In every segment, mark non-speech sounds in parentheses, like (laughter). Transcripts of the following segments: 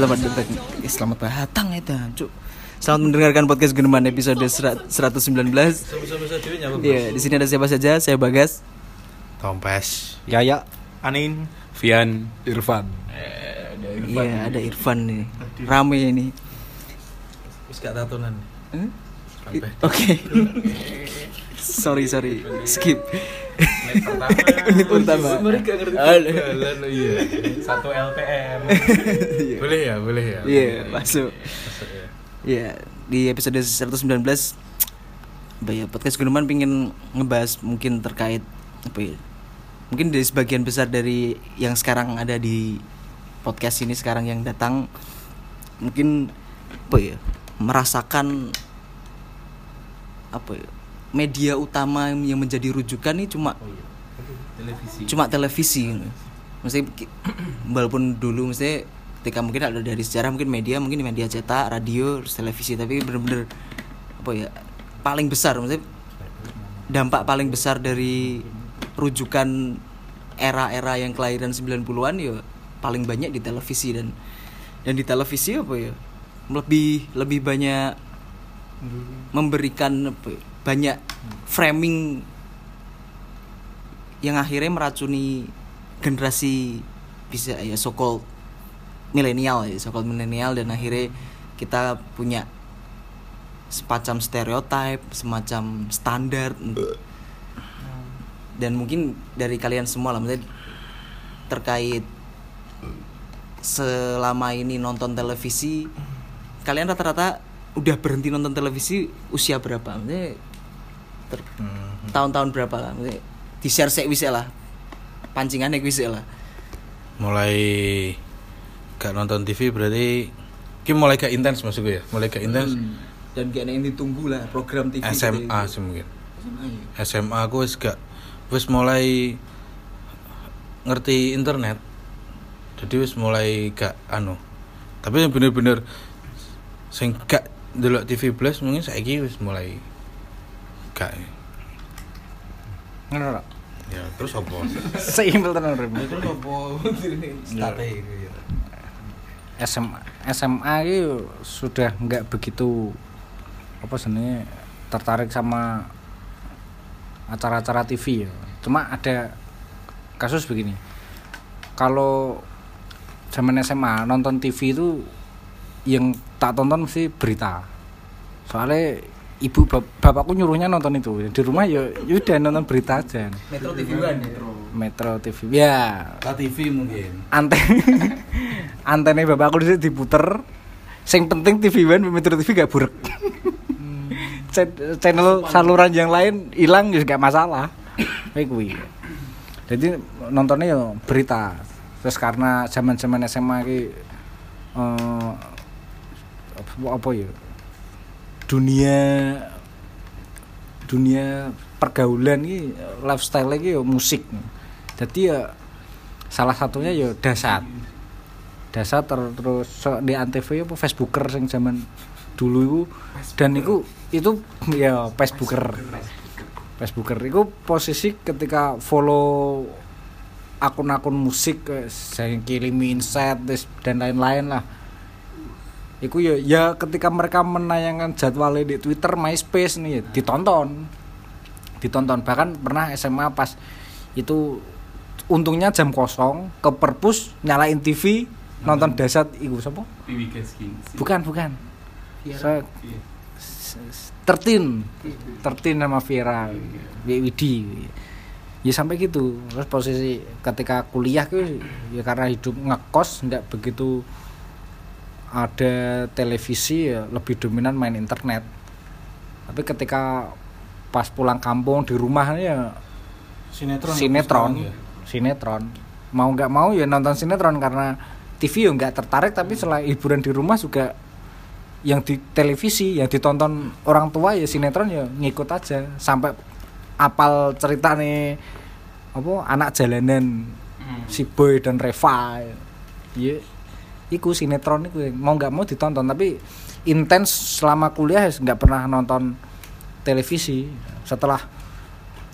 Selamat datang, eh, selamat datang itu, cuk. Selamat mendengarkan podcast Geneman episode serat- 119. Sama-sama saja nyapa. Iya, di sini ada siapa saja? Saya Bagas. Tompes. Yaya Anin. Vian Irfan Iya, ada Irfan nih. Rame ini. Wis gak tatonan. Oke. (laughs) sorry, sorry. Skip. Menit pertama. (laughs) Mereka ngerti jalan iya. Satu LPM. boleh ya, boleh ya. Iya, masuk. Masuk ya. Iya, di episode 119 apa ya, podcast Gunuman pingin ngebahas mungkin terkait apa ya? Mungkin dari sebagian besar dari yang sekarang ada di podcast ini sekarang yang datang mungkin apa ya? merasakan apa ya? Media utama yang menjadi rujukan ini cuma Oh iya. Televisi. cuma televisi gitu. Mesti (clears throat) walaupun dulu mesti ketika mungkin ada dari sejarah mungkin media mungkin media cetak, radio, terus televisi tapi bener-bener apa ya paling besar mesti dampak paling besar dari rujukan era-era yang kelahiran 90-an ya paling banyak di televisi dan dan di televisi apa ya lebih lebih banyak memberikan apa ya, banyak framing yang akhirnya meracuni generasi bisa ya so called milenial ya so called milenial dan akhirnya kita punya semacam stereotype semacam standar. Dan mungkin dari kalian semua lah maksudnya terkait selama ini nonton televisi kalian rata-rata udah berhenti nonton televisi usia berapa? Maksudnya ter- Hmm. tahun-tahun berapa lah? Di share sek wis lah. Pancingannya wis lah. Mulai gak nonton TV berarti Ki mulai gak intens gue ya. Mulai gak intens? Dan gak ada yang ditunggu lah program TV SMA sih mungkin. SMA ya. SMA aku wis gak wis mulai ngerti internet. Jadi wis mulai gak anu. Tapi yang bener-bener sing gak delok TV plus mungkin saiki wis mulai gak ngono ora ya terus apa (laughs) seimbel tenan Rem. terus apa strategi SMA SMA itu sudah nggak begitu apa sebenarnya tertarik sama acara-acara TV ya. Cuma ada kasus begini. Kalau zaman SMA nonton TV itu yang tak tonton mesti berita. Soalnya ibu bap- bapakku nyuruhnya nonton itu. Di rumah ya ya udah nonton berita aja. Metro TV kan Metro. Metro TV. Ya, TV mungkin. Anten (laughs) antene bapakku di situ diputer. Sing penting TV One Metro TV gak burek Ch- channel saluran yang lain hilang ya gak masalah. (coughs) Kayak kuwi. Jadi nontonnya ya berita. Terus karena zaman zaman SMA ki eh, apa, apa ya dunia dunia pergaulan ini lifestyle lagi ya musik. Jadi ya salah satunya ya dasar. Dasar ter- terus so- di antv apa facebooker sing zaman dulu itu. Dan itu itu ya facebooker. Facebooker. Itu posisi ketika follow akun-akun musik saya kilimi insight dan lain-lain lah Iku ya ya ketika mereka menayangkan jadwalnya di Twitter, MySpace nih ditonton. Ditonton. Bahkan pernah SMA pas itu untungnya jam kosong ke perpus nyalain TV nonton dasar iku sapa? Bukan, bukan. Saya tertin tertin sama Vera Widi. Ya sampai gitu. Terus posisi ketika kuliah tuh ya karena hidup ngekos nggak begitu ada televisi ya lebih dominan main internet. Tapi ketika pas pulang kampung di rumah ya sinetron sinetron ya? sinetron. Mau nggak mau ya nonton sinetron karena TV ya nggak tertarik tapi selain hiburan di rumah juga yang di televisi yang ditonton orang tua ya sinetron ya ngikut aja. Sampai apal cerita nih apa anak jalanan si boy dan Reva ya iku sinetron iku mau nggak mau ditonton tapi intens selama kuliah ya nggak pernah nonton televisi. Setelah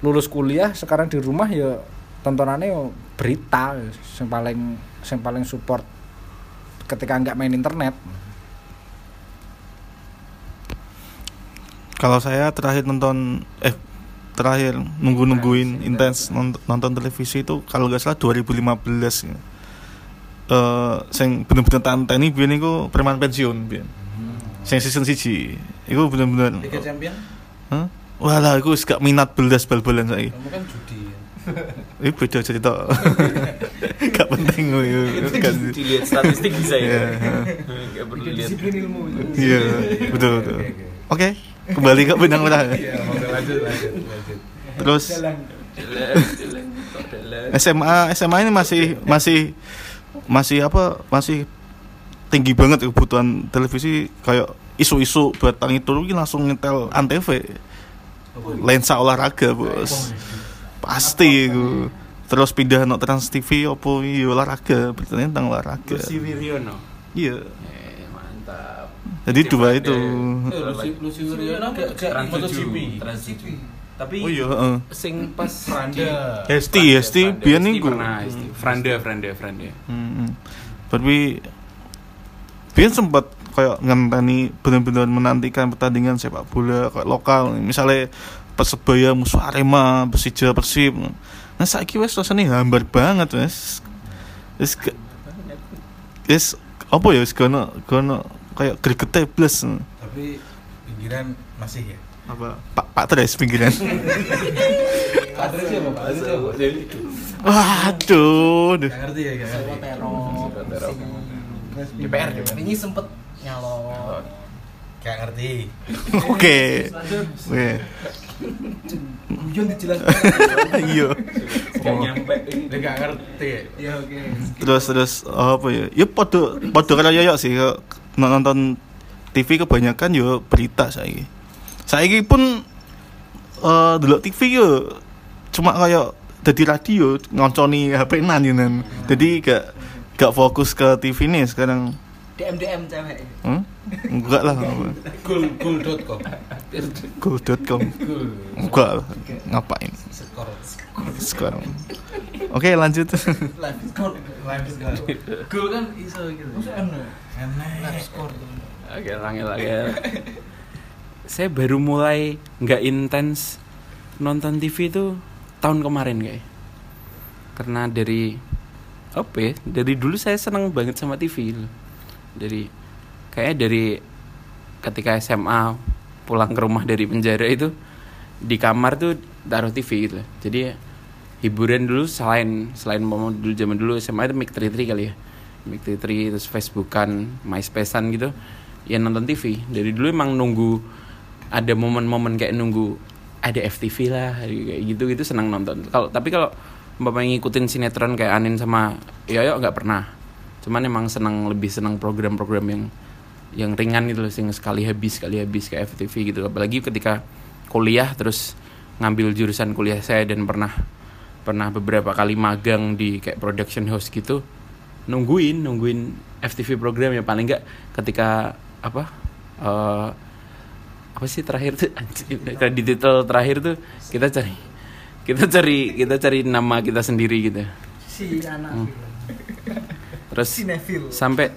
lulus kuliah sekarang di rumah ya tontonannya yo berita yang paling yang paling support ketika nggak main internet. Kalau saya terakhir nonton eh terakhir nunggu-nungguin intens nonton, nonton televisi itu kalau nggak salah 2015 ya. Eh sing bener-bener tanteni biyen iku preman pensiun biyen. Sing season siji. Iku bener-bener Liga Champion Hah? Walah, aku gak minat belas bal-balan saiki. kamu kan judi Ini beda cerita. (laughs) gak penting gue. Kan. dilihat statistik bisa (laughs) Iya. ya nggak perlu lihat ilmu Iya, betul betul. Oke, kembali ke benang merah. iya lanjut lanjut lanjut Terus Jalan, jalan, kok jalan. SMA SMA ini masih masih masih apa masih tinggi banget kebutuhan televisi kayak isu-isu batang itu ini langsung nyetel antv. Lensa olahraga bos. Pasti itu terus pindah no trans tv opo iya olahraga. Berita tentang olahraga. Lucy Wiryono iya. Eh mantap. Jadi dua itu. Eh, Lucy Wiryono gak MotoGP. Tapi oh iya heeh. sing pas Franda. Hesti Hesti niku. pernah Hesti. Franda Franda Franda. Hmm. Tapi Bian sempat kayak ngenteni benar-benar menantikan pertandingan sepak bola kayak lokal. Misalnya Persebaya musuh Arema Persija Persib. Nah saiki wes rasanya hambar banget wes wes wes apa ya wes kono kono kayak gregete blas tapi pinggiran masih ya apa? Pak Pak Tres pinggiran. Adres siapa? Pak Adres siapa? Waduh. Duh. Gak ngerti ya gak ngerti. DPR ini sempet nyalon. Gak ngerti. Oke. Oke. Guyon dijelaskan iya. Gak nyampe. Gak ngerti. Ya ya oke. Terus terus apa ya? Ya podo podo karo yoyo sih nonton TV kebanyakan yo berita saya saya pun eh dulu TV yo cuma kayak jadi radio ngonconi HP nan nan jadi gak gak fokus ke TV nih sekarang. DM DM cewek. Hmm? enggak lah. Gul gul.com go.com Gul enggak lah. Ngapain? Skor. Sekarang oke lanjut. Live score live skor. Kan iso gitu. Enak score. Oke, angel angel. Saya baru mulai nggak intens nonton TV itu tahun kemarin kayak. Karena dari apa ya? Dari dulu saya seneng banget sama TV loh. Dari kayaknya dari ketika SMA pulang ke rumah dari penjara itu di kamar tuh taruh TV gitu. Jadi hiburan dulu selain selain mau dulu zaman dulu SMA itu Mic 33 kali ya. Mic 33 terus Facebookan, MySpacean gitu. Ya nonton TV. Dari dulu emang nunggu ada momen-momen kayak nunggu ada FTV lah gitu gitu senang nonton. Kalau tapi kalau bapak ngikutin sinetron kayak Anin sama Yoyo nggak pernah. Cuman emang senang lebih senang program-program yang yang ringan gitu loh, yang sekali habis sekali habis kayak FTV gitu. Apalagi ketika kuliah terus ngambil jurusan kuliah saya dan pernah pernah beberapa kali magang di kayak production house gitu nungguin nungguin FTV program ya paling nggak ketika apa eh, apa sih terakhir tuh? Di titel terakhir tuh kita cari kita cari kita cari nama kita sendiri gitu. Si anak terus Cinefil sampai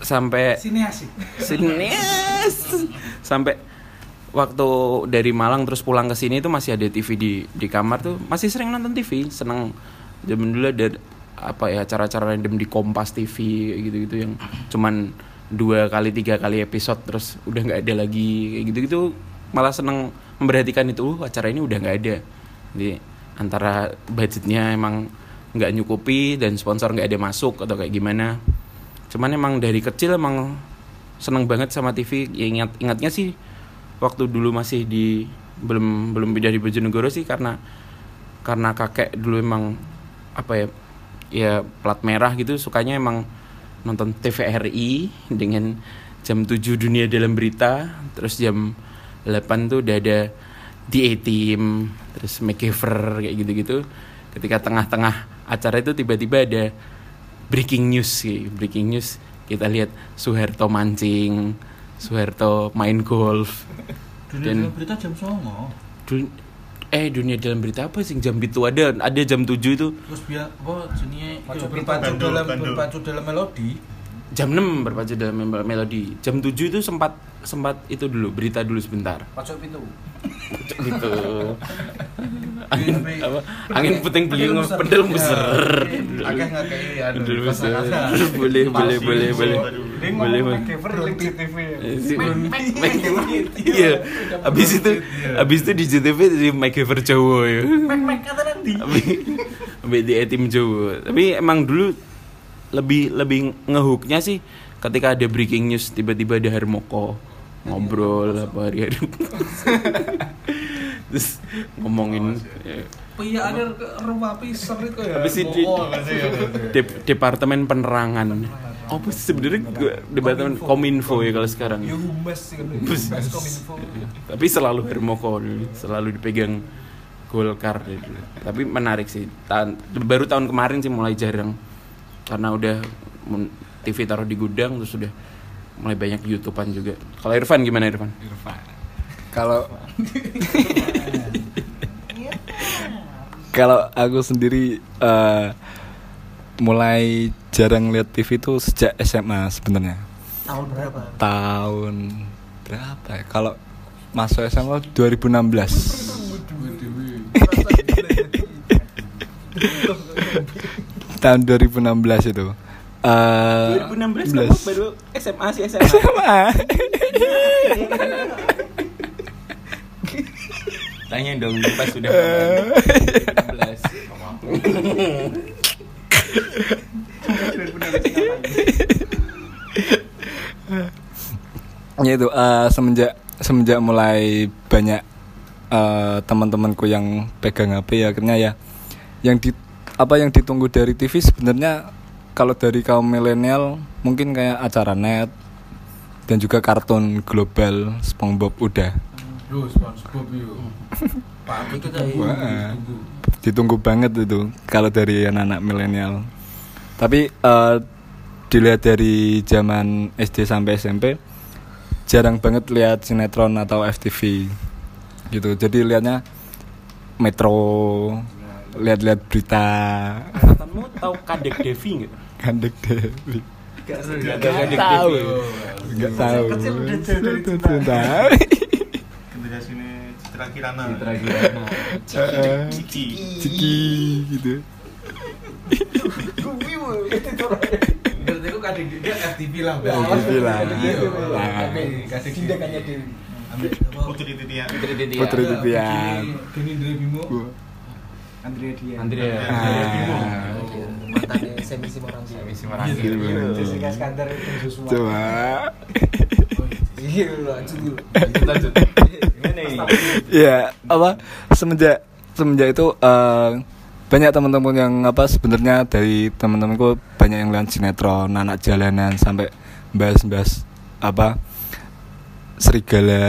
sampai sini asik Sinias. Sampai waktu dari Malang terus pulang ke sini tuh masih ada TV di di kamar tuh. Masih sering nonton TV, seneng. Zaman dulu ada apa ya acara-acara random di Kompas TV gitu-gitu yang cuman dua kali tiga kali episode terus udah nggak ada lagi kayak gitu-gitu malah seneng memperhatikan itu "Uh, acara ini udah nggak ada. Jadi antara budgetnya emang nggak nyukupi dan sponsor nggak ada masuk atau kayak gimana. Cuman emang dari kecil emang seneng banget sama TV ya ingat ingatnya sih waktu dulu masih di belum belum pindah di Bojonegoro sih karena karena kakek dulu emang apa ya ya plat merah gitu sukanya emang nonton TVRI dengan jam 7 dunia dalam berita terus jam 8 tuh udah ada The A-Team terus MacGyver kayak gitu-gitu. Ketika tengah-tengah acara itu tiba-tiba ada breaking news sih. Breaking news kita lihat Soeharto mancing Soeharto main golf. Dunia Dan- dalam berita jam songo eh dunia dalam berita apa sih? Jam itu ada ada jam 7 itu. Terus biar apa jenisnya Pacu ya, berpacu dalam berpacu dalam melodi jam 6 berpacu dalam mel- melodi? Jam 7 itu sempat sempat itu dulu berita dulu sebentar. Pojok itu. gitu (laughs) angin apa? Angin puting beliung pedel muser pedel muser kosakata. (laughs) boleh boleh boleh boleh. Boleh boleh. Si- iya. Abis itu abis itu di JTV di MacGyver Jawa ya. Mac kata nanti. tapi tapi di tim Jawa tapi emang dulu lebih lebih ngehooknya sih ketika ada breaking news tiba-tiba ada Hermoko ngobrol apa hari-hari (laughs) terus ngomongin ya, Oh iya ada rumah piser itu ya. Habis itu di- Oh, departemen penerangan. Apa sih sebenarnya departemen kominfo. Ya kalau sekarang. Ya humas sih. Humas kominfo. tapi selalu Hermoko selalu dipegang Golkar. Tapi menarik sih. Tahun- baru tahun kemarin sih mulai jarang karena udah TV taruh di gudang terus udah mulai banyak youtubean juga kalau Irfan gimana Irfan Kalau (laughs) Kalau aku sendiri eh, mulai jarang lihat TV itu sejak SMA sebenarnya. Tahun berapa? Tahun berapa ya? Kalau masuk SMA 2016. Tahun 2016 itu. Eh, 2016 belas. kamu baru SMA sih SMA SMA. tanya dong pas sudah 16 ya itu eh, semenjak semenjak mulai banyak eh, teman-temanku yang pegang HP ya akhirnya ya yang di apa yang ditunggu dari TV sebenarnya kalau dari kaum milenial mungkin kayak acara net dan juga kartun global SpongeBob udah Yo SpongeBob yo. (laughs) Pak itu tadi Wah. tunggu. ditunggu banget itu kalau dari anak-anak milenial tapi eh, dilihat dari zaman SD sampai SMP jarang banget lihat sinetron atau FTV gitu jadi lihatnya Metro lihat-lihat berita angkatanmu tahu Kadek Devi nggak Kandek Dewi Nggak tahu Kadek tahu Devi nggak tahu Kecil udah jauh dari cinta. Cinta. generasi ini Citra Kirana Citra Kirana. Ciki Ciki gitu Berarti aku kadang dia FTV lah. FTV lah. Lah. Nah. Kadang tindakannya Dewi. Putri Titia Putri Titian. Putri Titian. Deni Dre Bimo. Andrea Dia. Andrea Ah. Mantannya Semi Simaranggi. Misi Merangkir Iya. Jessica Skandar itu Joshua. coba Iya, lanjut dulu. lanjut ya apa semenjak semenjak itu eh, banyak teman-teman yang apa sebenarnya dari teman-temanku banyak yang lihat sinetron anak jalanan sampai bahas-bahas apa serigala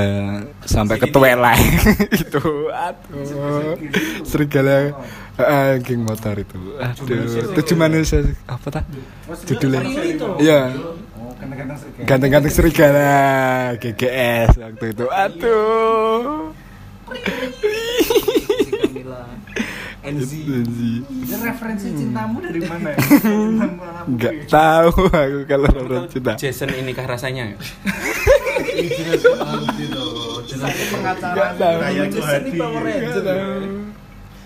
sampai ke Twilight (laughs) itu aduh. Serigala ah, geng motor itu. Aduh tujuh manusia apa tak judulnya. iya. Oh, ganteng-ganteng serigala. ganteng-ganteng serigala. GGS waktu itu. Aduh. NZ. Ini referensi cintamu dari mana? Cintamu (laughs) anak nggak tahu aku kalau orang cinta. Jason inikah rasanya (laughs) pengacara.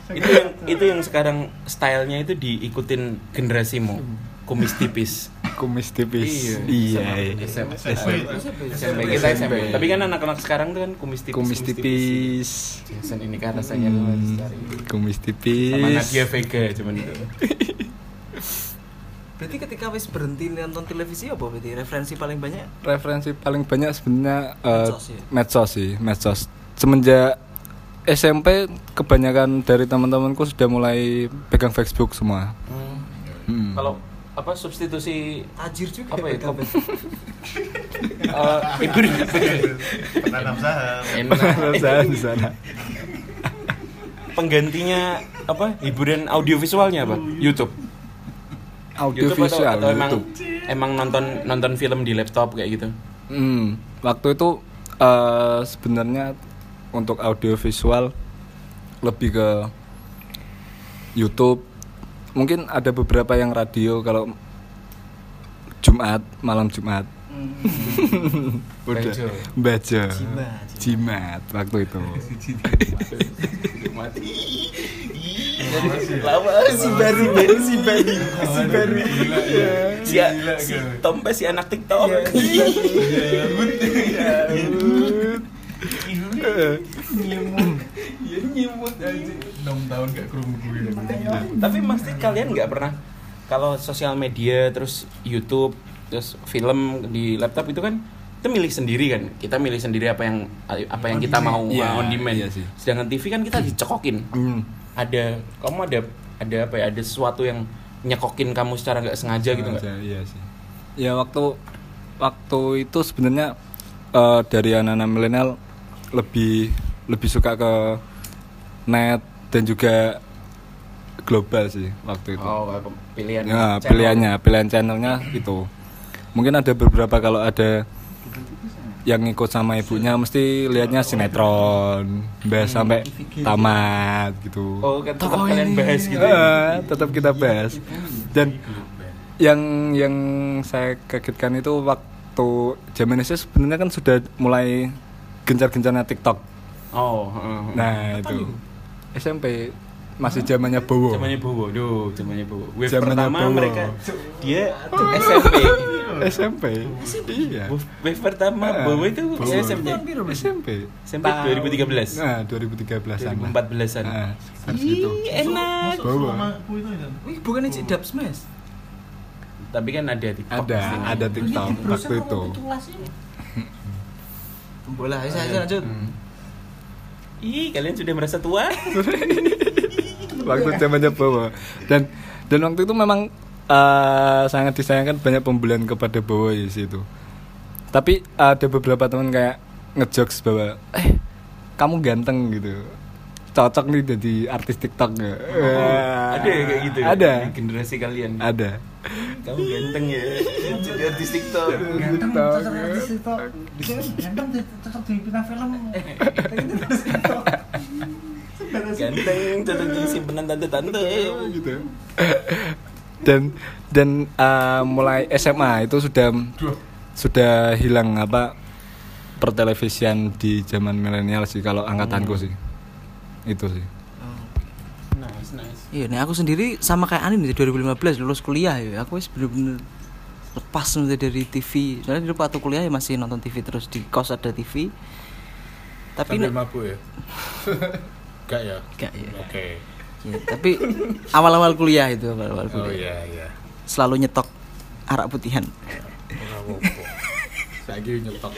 Itu yang itu yang sekarang stylenya itu diikutin generasimu. Kumis tipis. (laughs) Kumis tipis. Iya. Iya. SMP SMP kita SMP tapi kan anak-anak sekarang tuh kan kumis tipis kumis tipis. Jason inikah rasanya Hmm, kumis sama tipis Nadia Vega cuman itu (laughs) Berarti ketika wis berhenti nonton televisi apa berarti? Referensi paling banyak? referensi paling banyak sebenarnya eh, Medsos ya? medsos sih medsos. Semenjak SMP kebanyakan dari teman-temanku sudah mulai pegang Facebook semua. Hmm. kalau apa substitusi Tajir juga apa ya kom- (laughs) Eh, ibu penanam saham. Enak. Saya di sana. penggantinya apa? Hiburan audiovisualnya apa? YouTube audio YouTube atau, visual atau emang YouTube. emang nonton nonton film di laptop kayak gitu Hmm, waktu itu eh, sebenarnya untuk audio visual lebih ke YouTube. Mungkin ada beberapa yang radio kalau Jumat malam Jumat (laughs) udah Bajo. baca Jimat. jimat waktu itu (laughs) Lama si baru baru si baru si baru si, si Tompe si anak TikTok. Tapi pasti kalian nggak pernah kalau sosial media terus YouTube terus film di laptop itu kan kita milih sendiri kan. Kita milih sendiri apa yang apa yang kita mau Iya, on demand. iya sih. sedangkan TV kan kita dicekokin. Hmm. Ada kamu ada ada apa ya ada sesuatu yang nyekokin kamu secara nggak sengaja gitu nggak? Iya sih. Ya waktu waktu itu sebenarnya eh, dari anak-anak milenial lebih lebih suka ke net dan juga global sih waktu itu. Oh pilihan ya channel. pilihannya pilihan channelnya itu. Mungkin ada beberapa kalau ada yang ngikut sama ibunya mesti lihatnya sinetron bahas sampai tamat gitu. Oh kan tetap kalian bahas gitu ya? Tetap kita bahas. Dan yang yang saya kagetkan itu waktu zaman itu sebenarnya kan sudah mulai gencar-gencarnya TikTok. Oh heeh. nah itu? SMP masih zamannya Bowo? Zamannya Bowo duh zamannya Bowo. Wave Zamannya pertama Bowo. mereka dia SMP SMP iya. Wave- pertama Ah, Bowo itu Bowo. SMP SMP SMP 2013 nah 2013an 2014-an. nah, segitu Ih, enak. Bowo. Wih, bukannya Cik Dub Smash. tapi kan ada TikTok ada ada TikTok waktu itu. Bola, ayo ayo lanjut. Hmm. Ih, kalian sudah merasa tua? (laughs) waktu zamannya Bowo dan dan waktu itu memang eh, sangat disayangkan banyak pembelian kepada Bowo di situ tapi ada beberapa teman kayak ngejokes bahwa eh kamu ganteng gitu cocok nih jadi artis TikTok nggak Oh, ada ya kayak gitu ya? ada Di generasi kalian ada kamu ganteng ya jadi artis TikTok Ganteng, TikTok. cocok artis TikTok. Ganteng cocok di bintang film. Ganteng cocok jadi simpenan tante-tante. Gitu dan dan eh, mulai SMA itu sudah sudah hilang apa pertelevisian di zaman milenial sih kalau angkatanku sih. Itu sih. Nice nice. Iya, nih aku sendiri sama kayak Anin nih 2015 lulus kuliah ya. Aku wis bener-bener lepas nanti dari TV. Soalnya dulu waktu kuliah ya masih nonton TV terus di kos ada TV. Tapi Sambil mabuk ya (laughs) Gak ya Gak, ya. Oke ya, tapi awal-awal kuliah itu awal-awal Oh kuliah. iya iya Selalu nyetok arak putihan. Saiki nyetok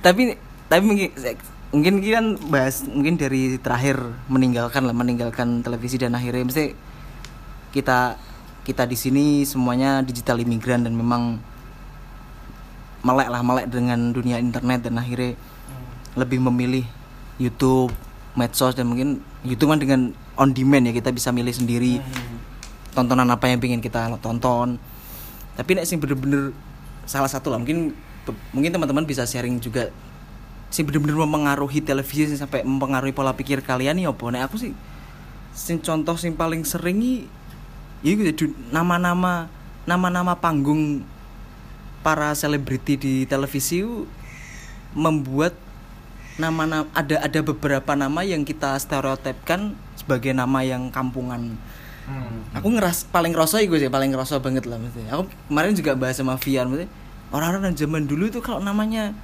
tapi tapi mungkin mungkin kan bahas mungkin dari terakhir meninggalkan lah meninggalkan televisi dan akhirnya mesti kita kita di sini semuanya digital imigran dan memang melek lah melek dengan dunia internet dan akhirnya lebih memilih YouTube medsos dan mungkin YouTube kan dengan on demand ya kita bisa milih sendiri tontonan apa yang pengen kita tonton. Tapi nek sing bener-bener salah satu lah mungkin mungkin teman-teman bisa sharing juga sing bener-bener mempengaruhi televisi sampai mempengaruhi pola pikir kalian nih apa? Nek aku sih sing contoh sing paling sering ya jadi nama-nama nama-nama panggung para selebriti di televisi itu membuat nama-nama ada ada beberapa nama yang kita stereotipkan sebagai nama yang kampungan aku ngeras paling ngerasa gue sih paling ngerasa banget lah mesti aku kemarin juga bahas sama Vian mesti orang-orang zaman dulu itu kalau namanya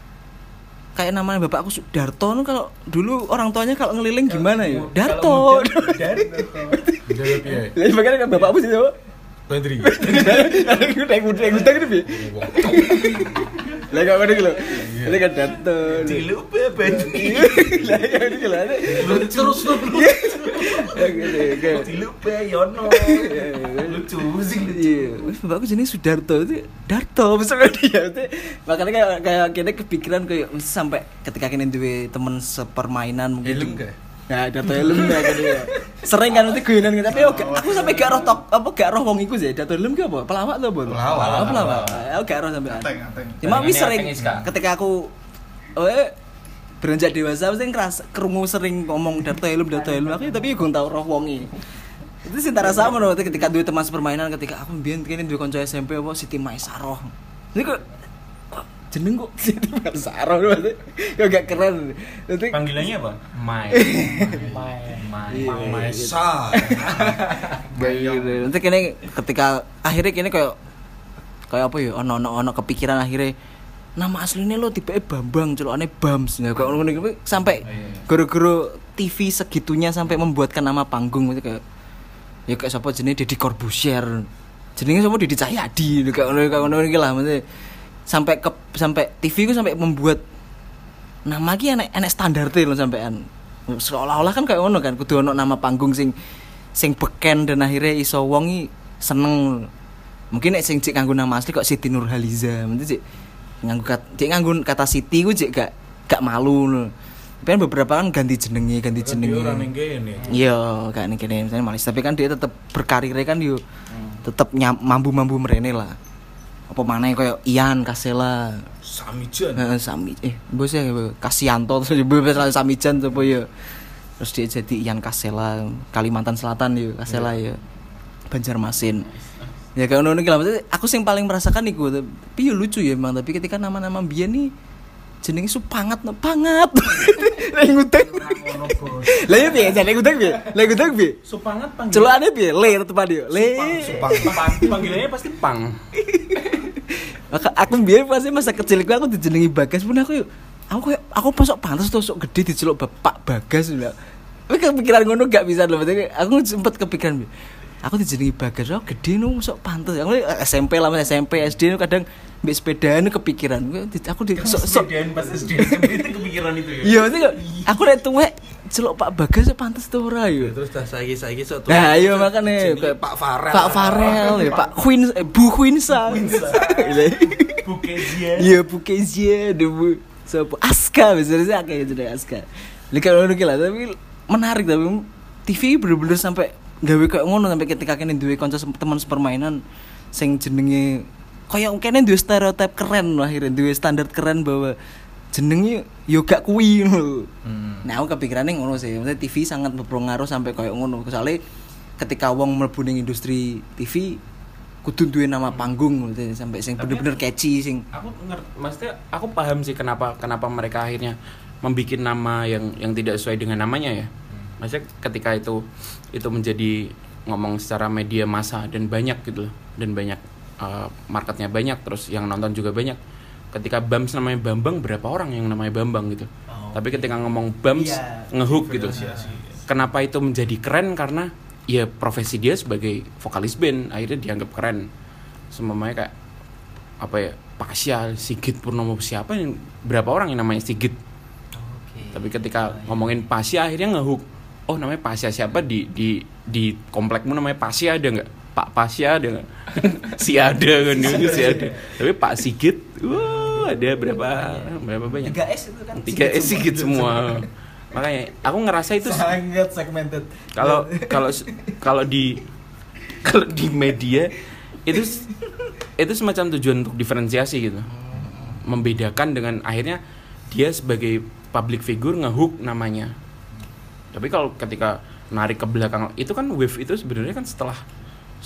kayak namanya bapak aku Darto tuh kalau dulu orang tuanya kalau ngeliling gimana ya Darto ya Lah bagaimana kan bapakmu sih? Badri Udah udah udah gitu Lah gak ada gitu. Ini kan Darto. lupa Badri Lah gak ada. Gitu. Terus Ya gitu kayak lupa Yono lucu sih Iya, wis bapakku jenis Sudarto itu Darto misalnya dia itu makanya kayak kayak kita kepikiran kayak sampai ketika kini duwe temen sepermainan mungkin Helm gak? Ya, Darto helm ya kan dia. Sering kan nanti guyonan tapi gak- aku sampai gak roh tok apa gak roh wong iku sih. Darto helm gak apa? Pelawak tuh apa? Pelawak. Oh, pelawak. Aku gak roh sampai. Ateng, ateng. Cuma wis sering ketika aku eh beranjak dewasa mesti ngeras kerungu sering ngomong Darto helm Darto helm aku tapi gue tau roh wongi itu sih tak rasa ngono ketika duwe teman sepermainan ketika aku mbiyen kene duwe kanca SMP apa Siti Maisaroh kok jeneng kok Siti Maisaroh maksudnya kok gak keren nanti Panggilannya apa? Mai. Mai. Mai. Iya, Maesa. gitu. nanti kene ketika akhirnya kene kayak kayak apa ya ono ono ono kepikiran akhirnya nama aslinya lo tipe Bambang celokane Bams ya kayak ngono gitu sampai guru-guru TV segitunya sampai membuatkan nama panggung gitu kayak ya kayak siapa jenis Deddy Corbuzier jenenge siapa Deddy Cahyadi kayak ngono kayak ngono iki lah maksudnya sampai ke sampai TV ku sampai membuat nama ki enek enek standar loh sampean seolah-olah kan kayak ngono kan kudu ono nama panggung sing sing beken dan akhirnya iso wong i seneng mungkin nek sing cek nganggo nama asli kok Siti Nurhaliza mesti cek nganggo kata cek nganggo kata Siti ku cek gak gak malu lho. tapi kan beberapa kan ganti jenenge ganti jenenge gini. Iya, kayak nih kene misalnya malis, tapi kan dia tetap berkarir kan yo tetap mampu-mampu merene lah. Apa mana kayak Ian Kasela, Samijan. Heeh, Sami eh bos ya Kasianto terus bebas lah Samijan apa ya. Terus dia jadi Ian Kasela, Kalimantan Selatan yo, Kasela ya. Banjarmasin. Ya kayak ngono iki lah maksudnya aku sing paling merasakan iku tapi yo lucu ya emang tapi ketika nama-nama biyen nih jenenge su pangat no pangat. (laughs) Lah ngutang. Lah ya piye ngutang piye? Lah ngutang piye? Supangat panggilan. Celokane piye? Le tetep dia. Le. Pang. Panggilannya pasti pang. (laughs) Maka aku biar pasti masa kecilku aku dijenengi Bagas pun aku yuk aku kayak aku pasok pantas tuh sok gede diceluk Bapak Bagas lah. Tapi kepikiran ngono gak bisa loh, aku sempat kepikiran "Bi, aku dijenengi Bagas aku gede nu sok pantas. Aku SMP lah Mas, SMP SD nu kadang mbek sepedaan kepikiran. Aku di sok sok pas SD itu (laughs) kepikiran itu ya. Iya, maksudnya aku tuwek celuk Pak Bagas pantas tuh ora yo. Terus dah saiki saiki sok Nah, iya kayak Pak Farel. Pak Farel ya, Pak Queen eh, Bu Quinsa. (laughs) Bukezia. Iya, Bu Kezia, Bu siapa? Aska biasanya kayak gitu deh Aska. Kalau ngono ki lah, tapi menarik tapi TV bener-bener sampai gawe kayak ngono sampai ketika kene duwe kanca teman sepermainan sing jenenge kayak kene duwe stereotip keren loh akhirnya duwe standar keren bahwa jenenge yo gak kuwi lho. Nah, aku kepikirannya ngono sih. Maksudnya TV sangat berpengaruh sampai kayak ngono. Soalnya ketika wong mlebu ning industri TV kudu duwe nama panggung maksudnya, sampai sing bener-bener catchy sing Aku ngerti, maksudnya aku paham sih kenapa kenapa mereka akhirnya membuat nama yang yang tidak sesuai dengan namanya ya. Maksudnya ketika itu itu menjadi ngomong secara media massa dan banyak gitu loh dan banyak uh, marketnya banyak terus yang nonton juga banyak. Ketika Bams namanya Bambang berapa orang yang namanya Bambang gitu. Tapi ketika ngomong Bams ngehook gitu. Kenapa itu menjadi keren? Karena ya profesi dia sebagai vokalis band akhirnya dianggap keren. Semuanya kayak apa ya Pasya, Sigit Purnomo siapa yang berapa orang yang namanya Sigit? Tapi ketika ngomongin Pasya akhirnya ngehook. Oh namanya Pasya siapa? Di di di komplekmu namanya Pasya ada nggak Pak Pasya ada si ada (laughs) kan dulu si ada tapi Pak Sigit wah ada berapa berapa banyak? 3S itu kan? Tiga S Sigit semua. makanya aku ngerasa itu sangat segmented. Kalau kalau kalau di kalau di media itu itu semacam tujuan untuk diferensiasi gitu. Membedakan dengan akhirnya dia sebagai public figure ngehook namanya. Tapi kalau ketika narik ke belakang itu kan wave itu sebenarnya kan setelah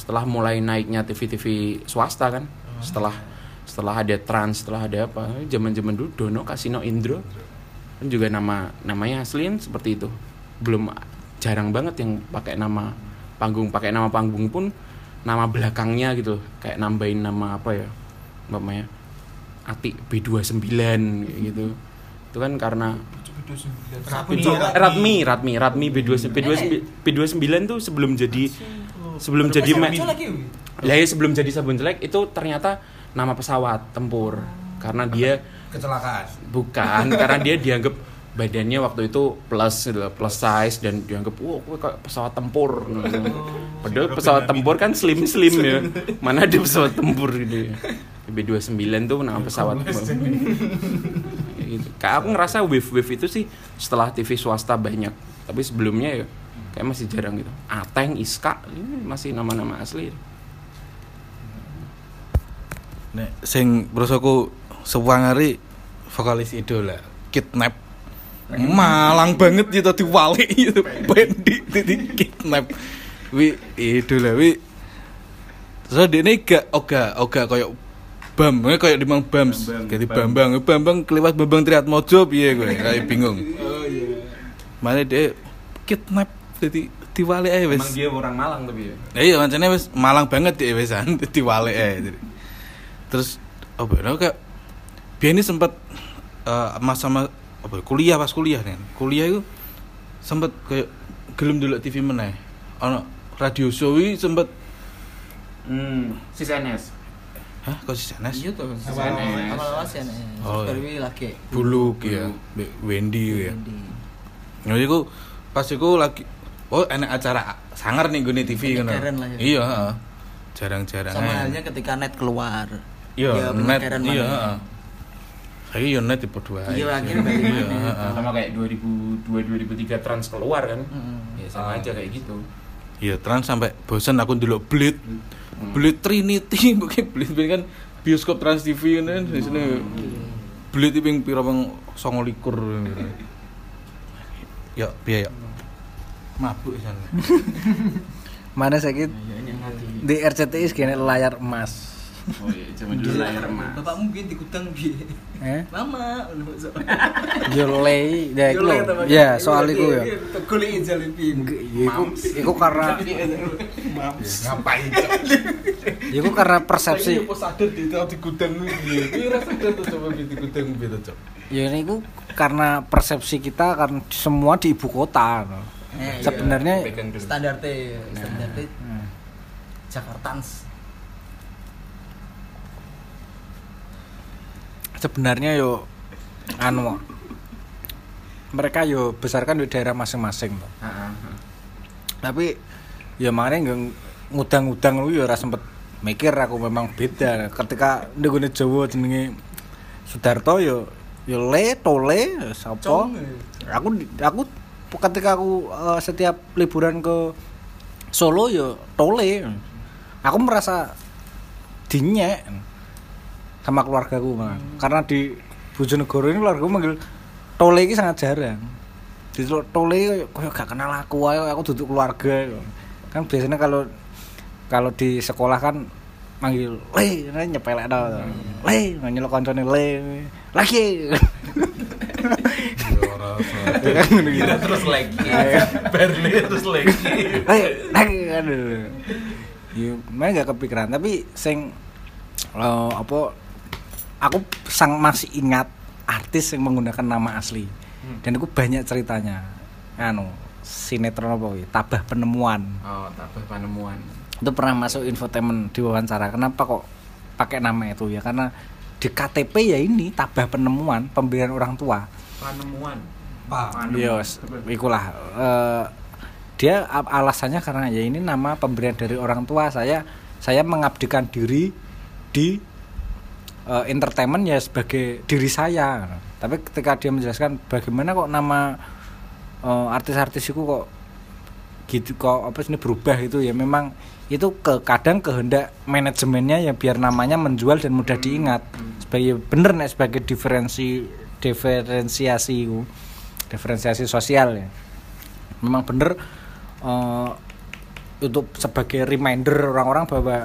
setelah mulai naiknya TV-TV swasta kan setelah setelah ada trans setelah ada apa zaman zaman dulu Dono Kasino Indro kan juga nama namanya asliin seperti itu. Belum jarang banget yang pakai nama panggung pakai nama panggung pun nama belakangnya gitu kayak nambahin nama apa ya namanya Ati B29 kayak gitu. Itu kan karena Ratmi Ratmi Ratmi B29 B29 B29 tuh sebelum jadi sebelum jadi me- lah ya sebelum jadi sabun jelek itu ternyata nama pesawat tempur. Karena dia Kecelakaan. bukan (laughs) karena dia dianggap badannya waktu itu plus gitu plus size dan dianggap wah gue kayak pesawat tempur. Padahal pesawat tempur kan slim slim ya. (laughs) Mana ada pesawat tempur gitu ya. B29 tuh nama pesawat Kayak gitu. Kayak aku ngerasa wave wave itu sih setelah TV swasta banyak. Tapi sebelumnya ya kayak masih jarang gitu. Ateng Iska ini masih nama-nama asli. Nek sing prosoku sewangari vokalis idola kidnap. Malang banget gitu diwali gitu. Bendi di kidnap. Wi itu lah wi. So dia ini gak oga oga kayak bam eh, kayak dimang bams. Jadi bambang. Eh, bambang kelewat bambang triatmojo piye gue kayak bingung. Oh iya. mana dia kidnap jadi diwale aja wes Emang dia orang Malang tapi ya. Ya iya mancane wis malang banget ya wesan (laughs) diwale ae. Terus apa ya kayak biar ini sempat eh, masa apa ya, kuliah pas kuliah kan. Kuliah itu sempat kayak gelem dulu TV meneh. Ono radio show iki sempat Hmm, si CNS. hah kok sih sanes? Iya tuh. CNS. Awal-awal CNS. Oh, Baru iya. lagi. Buluk ya, Wendy ya. Di Jadi aku pas iku lagi oh enak acara sangar nih gue TV kan. Ya. Iya, heeh. Jarang-jarang. sama ae. halnya ketika net keluar. Iya, Ya, net. Iya. Saya yo net tipe dua. Iya, akhirnya Iya, heeh. Sama kayak 2002 2003 trans keluar kan. Mm-mm. Ya sama aja kayak gitu. Iya, trans sampai bosan aku ndelok Blade. Hmm. Blade Trinity, (laughs) mungkin Blade kan bioskop Trans TV kan di sini. Blade itu ping pira bang 29. (laughs) Ya, piye ya? Mabuk sana. (laughs) Mana sakit di RCTI segini layar emas. Oh iya, zaman dulu layar emas. Bapakmu mungkin di gudang bi. Eh? Mama, Yo lay, ya iku. (laughs) Ya, soal iku ya. Tegoleki jalebi. Nggak, ya Iku iku karena Ngapain? iku karena persepsi Apa sadar di di gudang piye? Kira sadar tuh coba di gudang piye tuh, Cok? ya ini iku karena persepsi kita kan semua di ibu kota. no. Eh, iya. Sebenarnya dulu. standar teh, standar teh Hmm. Jakartans. sebenarnya yo anu mereka yo besarkan di daerah masing-masing. Heeh, heeh. tapi ya makanya nggak ngudang-ngudang lu ya ora sempet mikir aku memang beda ketika ndegone Jawa jenenge Sudarto yo yo le tole sapa aku aku ketika aku eh, setiap liburan ke Solo yo tole. Aku merasa dinyek sama keluargaku Bang. karena di Bojonegoro ini keluargaku manggil tole ini sangat jarang. Di Tol- tole koyo gak kenal aku ayo aku duduk keluarga kan biasanya kalau kalau di sekolah kan manggil le nyepelek dah le manggil koncone le lagi Ya kan gitu. Terus lagi. Ayo. Berlin terus lagi. Aduh. Ya, main gak kepikiran, tapi sing eh, apa aku sang masih ingat artis yang menggunakan nama asli. Dan itu banyak ceritanya. Anu, sinetron apa kuwi? Tabah Penemuan. Oh, tabah penemuan. Itu pernah masuk infotainment di wawancara. Kenapa kok pakai nama itu ya? Karena di KTP ya ini Tabah Penemuan, pemberian orang tua. Penemuan. Iya, s- ikulah. Eh, dia alasannya karena ya ini nama pemberian dari orang tua. Saya saya mengabdikan diri di eh, entertainment ya sebagai diri saya. Tapi ketika dia menjelaskan bagaimana kok nama eh, artis-artis itu kok gitu kok apa sih ini berubah itu ya memang itu ke kadang kehendak manajemennya ya biar namanya menjual dan mudah diingat. Sebagai bener nih sebagai diferensi diferensiasi itu diferensiasi sosial ya. Memang bener eh, untuk sebagai reminder orang-orang bahwa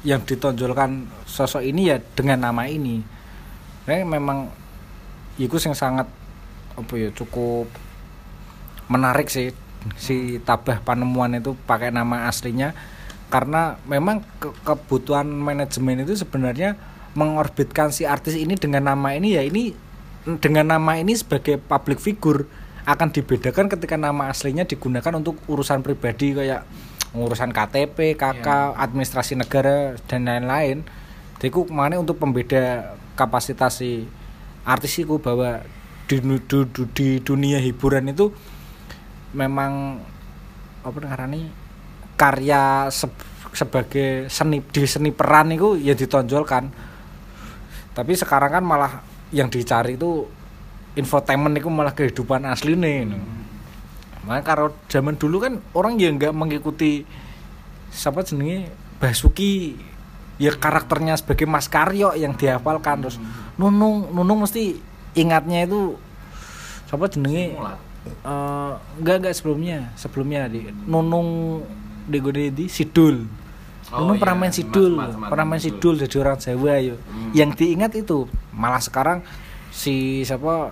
yang ditonjolkan sosok ini ya dengan nama ini. Nah, memang itu yang sangat apa ya cukup menarik sih si tabah panemuan itu pakai nama aslinya. Karena memang ke- kebutuhan manajemen itu sebenarnya mengorbitkan si artis ini dengan nama ini ya ini dengan nama ini sebagai public figure akan dibedakan ketika nama aslinya digunakan untuk urusan pribadi kayak urusan KTP, KK, administrasi negara dan lain-lain. Jadi ku ke mana untuk pembeda kapasitas si artis itu bahwa di, du- di dunia hiburan itu memang apa ngarani karya se- sebagai seni di seni peran itu ya ditonjolkan tapi sekarang kan malah yang dicari itu infotainment itu malah kehidupan asli nih makanya kalau zaman dulu kan orang yang nggak mengikuti siapa jenenge? Basuki. Ya karakternya sebagai Mas Karyo yang dihafalkan terus Nunung Nunung mesti ingatnya itu siapa jenenge? Mulat. Eh, enggak enggak sebelumnya sebelumnya di Nunung di Sidul. Oh, Dulu iya, pernah main Sidul, mas- mas- pernah main mas- Sidul jadi orang Jawa yo. Hmm. Yang diingat itu malah sekarang si siapa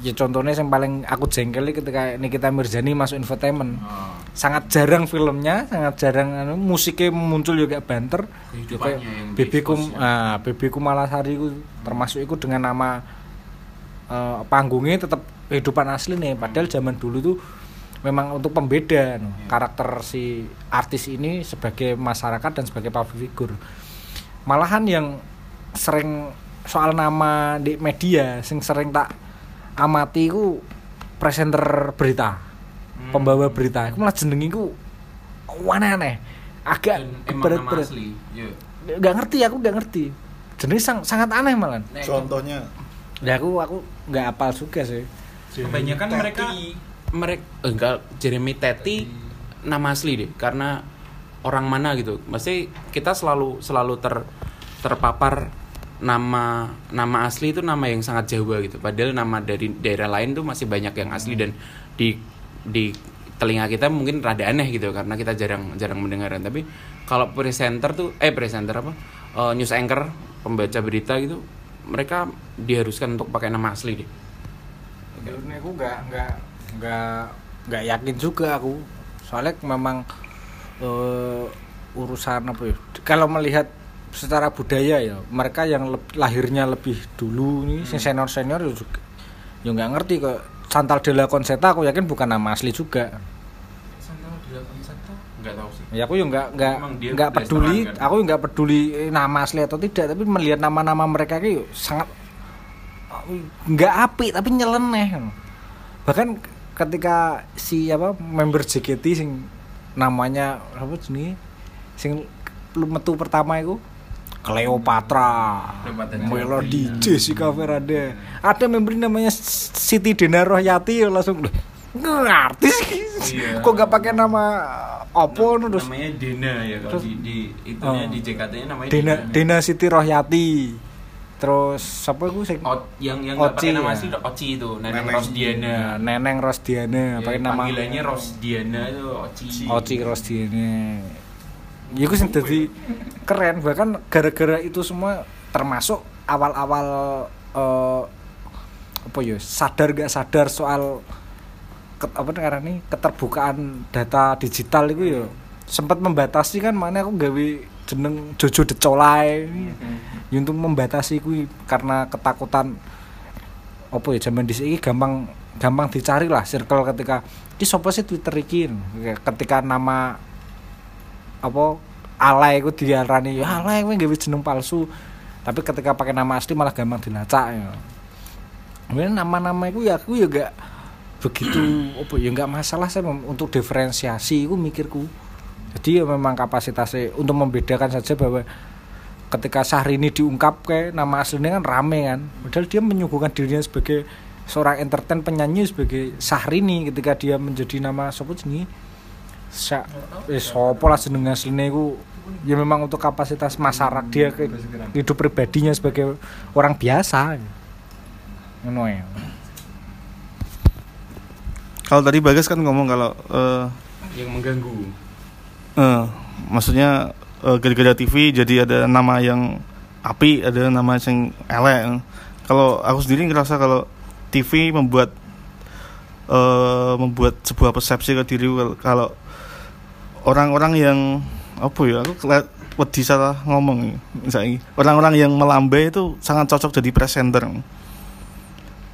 ya contohnya yang paling aku jengkel ketika Nikita Mirzani masuk infotainment Oh. sangat jarang filmnya sangat jarang anu, musiknya muncul juga banter Ya, yang BB Kum diekspos ya. ah, BB Kumalasari itu termasuk itu dengan nama eh, panggungnya tetap kehidupan asli nih padahal zaman dulu tuh memang untuk pembeda no, karakter si artis ini sebagai masyarakat dan sebagai public figure. Malahan yang sering soal nama di media sing sering tak amati ku presenter berita Hmm. pembawa berita. Aku malah jenengi ku aneh-aneh agak berat-berat. Iya. nggak ngerti aku nggak ngerti. Jenenge sang- sangat aneh malah Contohnya? Ya aku aku nggak apal juga sih. Kebanyakan mereka mereka enggak Jeremy Teti nama asli deh karena orang mana gitu. Pasti kita selalu selalu ter terpapar nama nama asli itu nama yang sangat Jawa gitu. Padahal nama dari daerah lain tuh masih banyak yang asli dan di di telinga kita mungkin rada aneh gitu karena kita jarang jarang mendengarkan. Tapi kalau presenter tuh eh presenter apa? Eh, news anchor pembaca berita gitu mereka diharuskan untuk pakai nama asli deh. Aku nggak nggak nggak nggak yakin juga aku. Soalnya memang eh, urusan apa ya kalau melihat secara budaya ya mereka yang leb- lahirnya lebih dulu nih Hmm. senior senior juga ya nggak ngerti kok. Santal Della Concetta aku yakin bukan nama asli juga. Nggak tahu sih. Ya aku ya nggak nggak nggak peduli kan? aku nggak peduli nama asli atau tidak tapi melihat nama-nama mereka itu sangat nggak api tapi nyeleneh. Bahkan ketika si apa member JKT sing namanya apa jenis sing metu pertama itu Cleopatra, Melody. Jessica Verade. Ada member namanya Siti Dena Rohyati langsung "Loh, nggak artis Iya. kok nggak pakai nama opo terus namanya Dena ya kalau di di itunya Oh. di JKT-nya namanya Dena Dena Siti Rohyati terus siapa itu sing O- yang yang Oci, pakai nama ya. asli udah Oci itu Neneng Neneng. Rosdiana. Ya, Neneng Rosdiana Ya, pakai nama panggilannya Rosdiana itu Oci Oci Rosdiana. Ya gue sing jadi keren. Bahkan gara-gara itu semua termasuk awal-awal eh, apa ya sadar gak sadar soal ket, apa karena nih keterbukaan data digital itu ya. Sempat membatasi kan mana aku gawe jeneng Jojo Decolai ya untuk membatasi kuwi karena ketakutan apa ya zaman dhisik iki gampang gampang dicari lah circle ketika di sopo sih Twitter iki? Ketika nama apa alay iku diarani ya alay kowe gawe jeneng palsu. Tapi ketika pakai nama asli malah gampang dilacak ya. Kemudian nama-nama itu ya aku ya gak begitu apa ya nggak masalah saya untuk diferensiasi. Itu mikirku jadi ya memang kapasitasnya untuk membedakan saja bahwa ketika Syahrini diungkap ke nama aslinya kan rame kan. Padahal dia menyuguhkan dirinya sebagai seorang entertain penyanyi sebagai Syahrini ketika dia menjadi nama siapa jenenge? Sa eh sopo lah jeneng asline iku ya memang untuk kapasitas masyarakat dia ke hidup pribadinya sebagai orang biasa. Ngono ya. Kalau tadi Bagas kan ngomong kalau eh, yang mengganggu eh, maksudnya eh, gara-gara TV jadi ada nama yang api, ada nama yang elek. Kalau aku sendiri ngerasa kalau TV membuat eh, membuat sebuah persepsi ke diri kalau orang-orang yang apa ya aku wedi salah ngomong misalnya. Orang-orang yang melambai itu sangat cocok jadi presenter.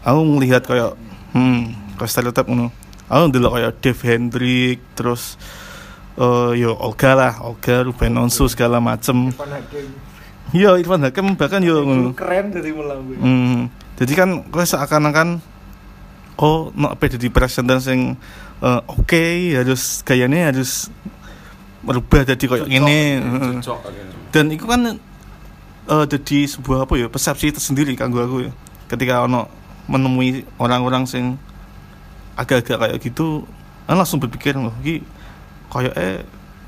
Aku melihat kayak hmm kayak stereotip ngono. Aku dulu kayak Dave Hendrik terus eh yo Olga lah Olga Ruben Onsu segala macem. Iya Irfan Hakim bahkan yo ngono keren dari melambai Hmm, jadi kan gue seakan-akan oh no apa jadi presenter sing eh, oke harus gayanya harus merubah jadi kayak cocok gitu. dan itu kan eh, jadi sebuah apa ya persepsi tersendiri kanggo aku ya. Ketika ono menemui orang-orang sing agak-agak kayak gitu kan langsung berpikir loh iki kayak eh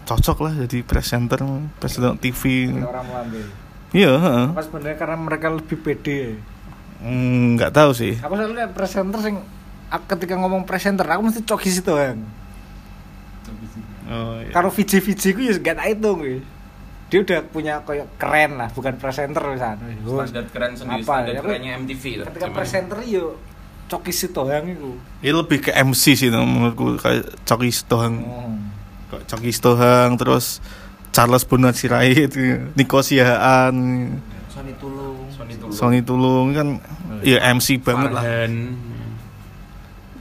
cocok lah jadi presenter presenter TV orang melambai iya heeh. apa sebenarnya karena mereka lebih pede Hmm, nggak tahu sih aku selalu lihat presenter sing aku ketika ngomong presenter aku mesti coki situ kan Oh, iya. Karo VJ VJ ku ya gak tak hitung kuwi. Dia udah punya kayak keren lah, bukan presenter misalnya. standar keren sendiri Apa, standar ya, kerennya MTV lah Ketika zaman. presenter yo Coki Sitohang itu. Ini lebih ke MC sih no, menurutku kayak Coki Sitohang. Oh. Kayak Coki Sitohang terus Charles Bonar Sirait, Niko Sihaan, Sony Tulung. Sony Tulung Sony Tulung kan ya MC banget lah.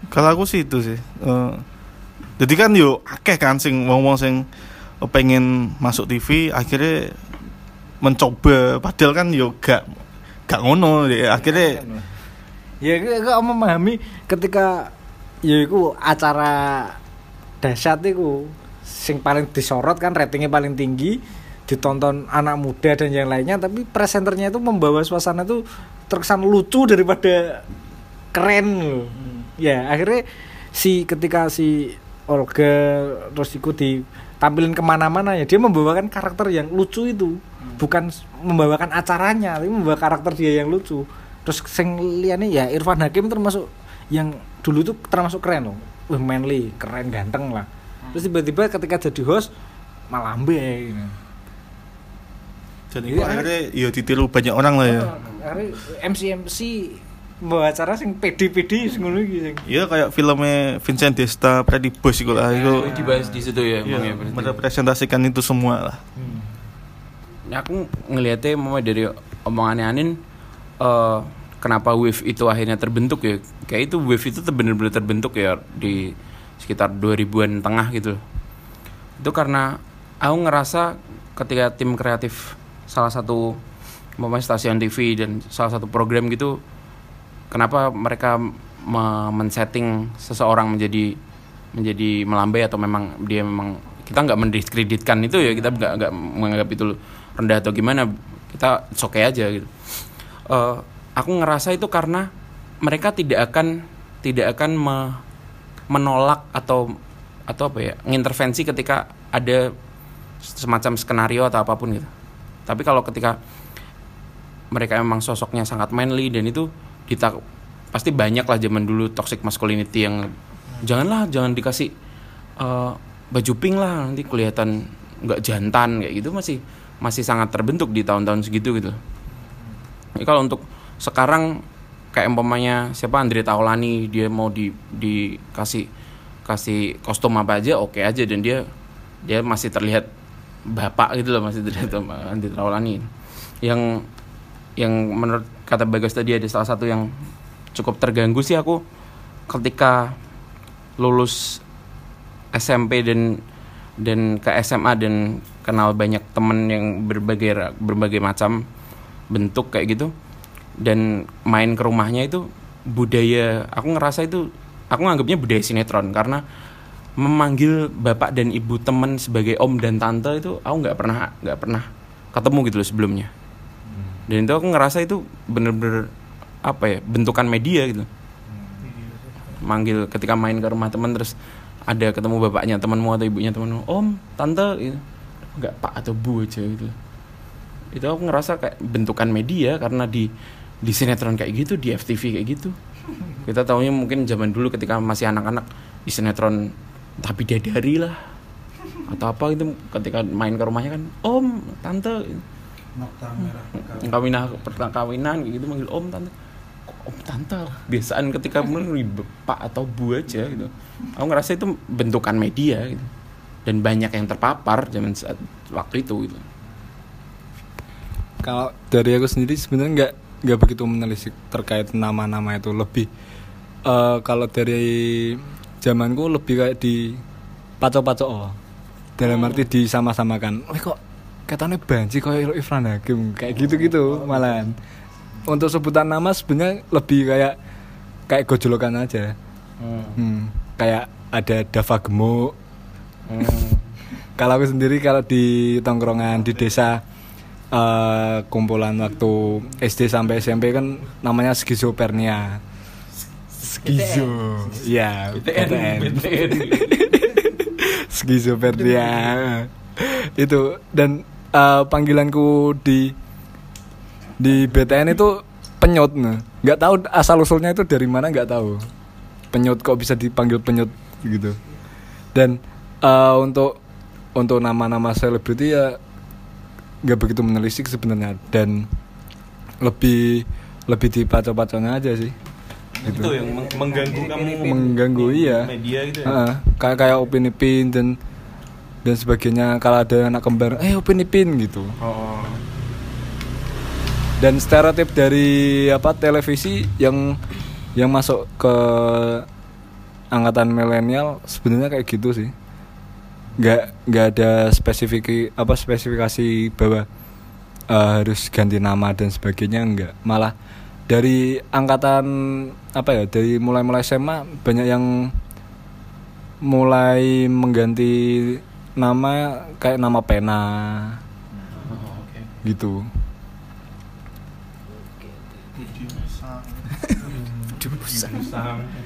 Kalau aku sih itu sih. Eh, jadi kan yo akeh kan sing wong-wong sing pengen masuk TV akhirnya mencoba padahal kan yo gak gak ngono ya akhirnya Ya aku memahami ketika ya iku acara dahsyat iku sing paling disorot kan ratingnya paling tinggi ditonton anak muda dan yang lainnya tapi presenternya itu membawa suasana itu terkesan lucu daripada keren. Loh. Ya akhirnya si ketika si Olga terus ikut ditampilin ke mana-mana ya dia membawakan karakter yang lucu itu. Bukan s- membawakan acaranya tapi membawa karakter dia yang lucu. Terus sing liyane ya Irfan Hakim termasuk yang dulu tuh termasuk keren loh. Wah manly keren ganteng lah terus tiba-tiba ketika jadi host malah ambe gitu. jadi Iya, akhirnya ya ditiru banyak orang lah ya. Akhirnya MC MC membawa acara sing PD-PD sing ngono iki sing Iya kayak filmnya Vincent Desta, Freddy Bush itu lah itu. Oh, dibahas di situ ya, ya, Iya, berarti. merepresentasikan itu semua lah. Nah, aku ngelihatnya mulai dari omongannya Anin eh, kenapa wave itu akhirnya terbentuk ya kayak itu wave itu tuh bener-bener terbentuk ya di sekitar 2000-an tengah gitu itu karena aku ngerasa ketika tim kreatif salah satu umpamanya stasiun TV dan salah satu program gitu kenapa mereka me- men-setting seseorang menjadi menjadi melambai atau memang dia memang kita nggak mendiskreditkan itu ya kita nggak nggak menganggap itu rendah atau gimana kita it's okay aja gitu. Eh, aku ngerasa itu karena mereka tidak akan tidak akan me- menolak atau atau apa ya ngintervensi ketika ada semacam skenario atau apa pun gitu. Tapi kalau ketika mereka memang sosoknya sangat manly dan itu kita pasti banyak lah zaman dulu toxic masculinity yang janganlah jangan dikasih eh, baju pink lah nanti kelihatan nggak jantan kayak gitu masih masih sangat terbentuk di tahun-tahun segitu gitu. Jadi kalau untuk sekarang kayak umpamanya siapa Andre Taulani dia mau di dikasih kasih kostum apa aja oke aja. Dan dia dia masih terlihat bapak gitu loh masih terlihat Andre Taulani yang yang menurut kata Bagas tadi ada salah satu yang cukup terganggu sih aku ketika lulus SMP dan dan ke SMA dan kenal banyak temen yang berbagai berbagai macam bentuk kayak gitu dan main ke rumahnya itu budaya aku ngerasa itu aku nganggapnya budaya sinetron karena memanggil bapak dan ibu temen sebagai om dan tante itu aku nggak pernah nggak pernah ketemu gitu loh sebelumnya. Dan itu aku ngerasa itu bener-bener apa ya bentukan media gitu. Manggil ketika main ke rumah teman terus ada ketemu bapaknya temanmu atau ibunya temanmu om tante gitu. Nggak pak atau bu aja gitu itu aku ngerasa kayak bentukan media karena di di sinetron kayak gitu di FTV kayak gitu. Kita tahunya mungkin zaman dulu ketika masih anak-anak di sinetron tapi bidadari lah atau apa gitu ketika main ke rumahnya kan om tante. Gitu. kawinan perkawinan kayak gitu manggil om tante. Om tante biasaan ketika menerima pak atau bu aja gitu. Aku ngerasa itu bentukan media gitu. Dan banyak yang terpapar zaman saat waktu itu gitu. Kalau dari aku sendiri sebenarnya nggak nggak begitu menelisik terkait nama-nama itu. Lebih eh, kalau dari zamanku lebih kayak di pacok-pacok oh. dalam arti disama-samakan. Wah kok katanya banci kayak Ifran Hakim? Kayak gitu-gitu malahan. Untuk sebutan nama sebenarnya lebih kayak kayak gojolokan aja. Hmm, kayak ada Dava Gemuk. (laughs) Kalau aku sendiri kalau di tongkrongan di desa eh, kumpulan waktu SD sampai SMP kan namanya skizofrenia. Skizo. Iya, BTN. Skizofrenia. (laughs) Itu dan eh, panggilanku di di BTN itu penyot nah. nggak tahu asal usulnya itu dari mana nggak tahu penyot kok bisa dipanggil penyot gitu dan Eh, untuk untuk nama-nama selebriti ya nggak begitu menelisik sebenarnya dan lebih lebih di paco-paconya aja sih gitu. Itu yang meng- mengganggu kamu mengganggu di iya media gitu ya. Heeh, kayak kayak opini pin dan dan sebagainya kalau ada anak kembar eh opini pin gitu Oh. dan stereotip dari apa televisi yang yang masuk ke angkatan milenial sebenarnya kayak gitu sih nggak nggak ada spesifik apa spesifikasi bahwa eh, harus ganti nama dan sebagainya enggak malah dari angkatan apa ya dari mulai mulai SMA banyak yang mulai mengganti nama kayak nama pena. Gitu.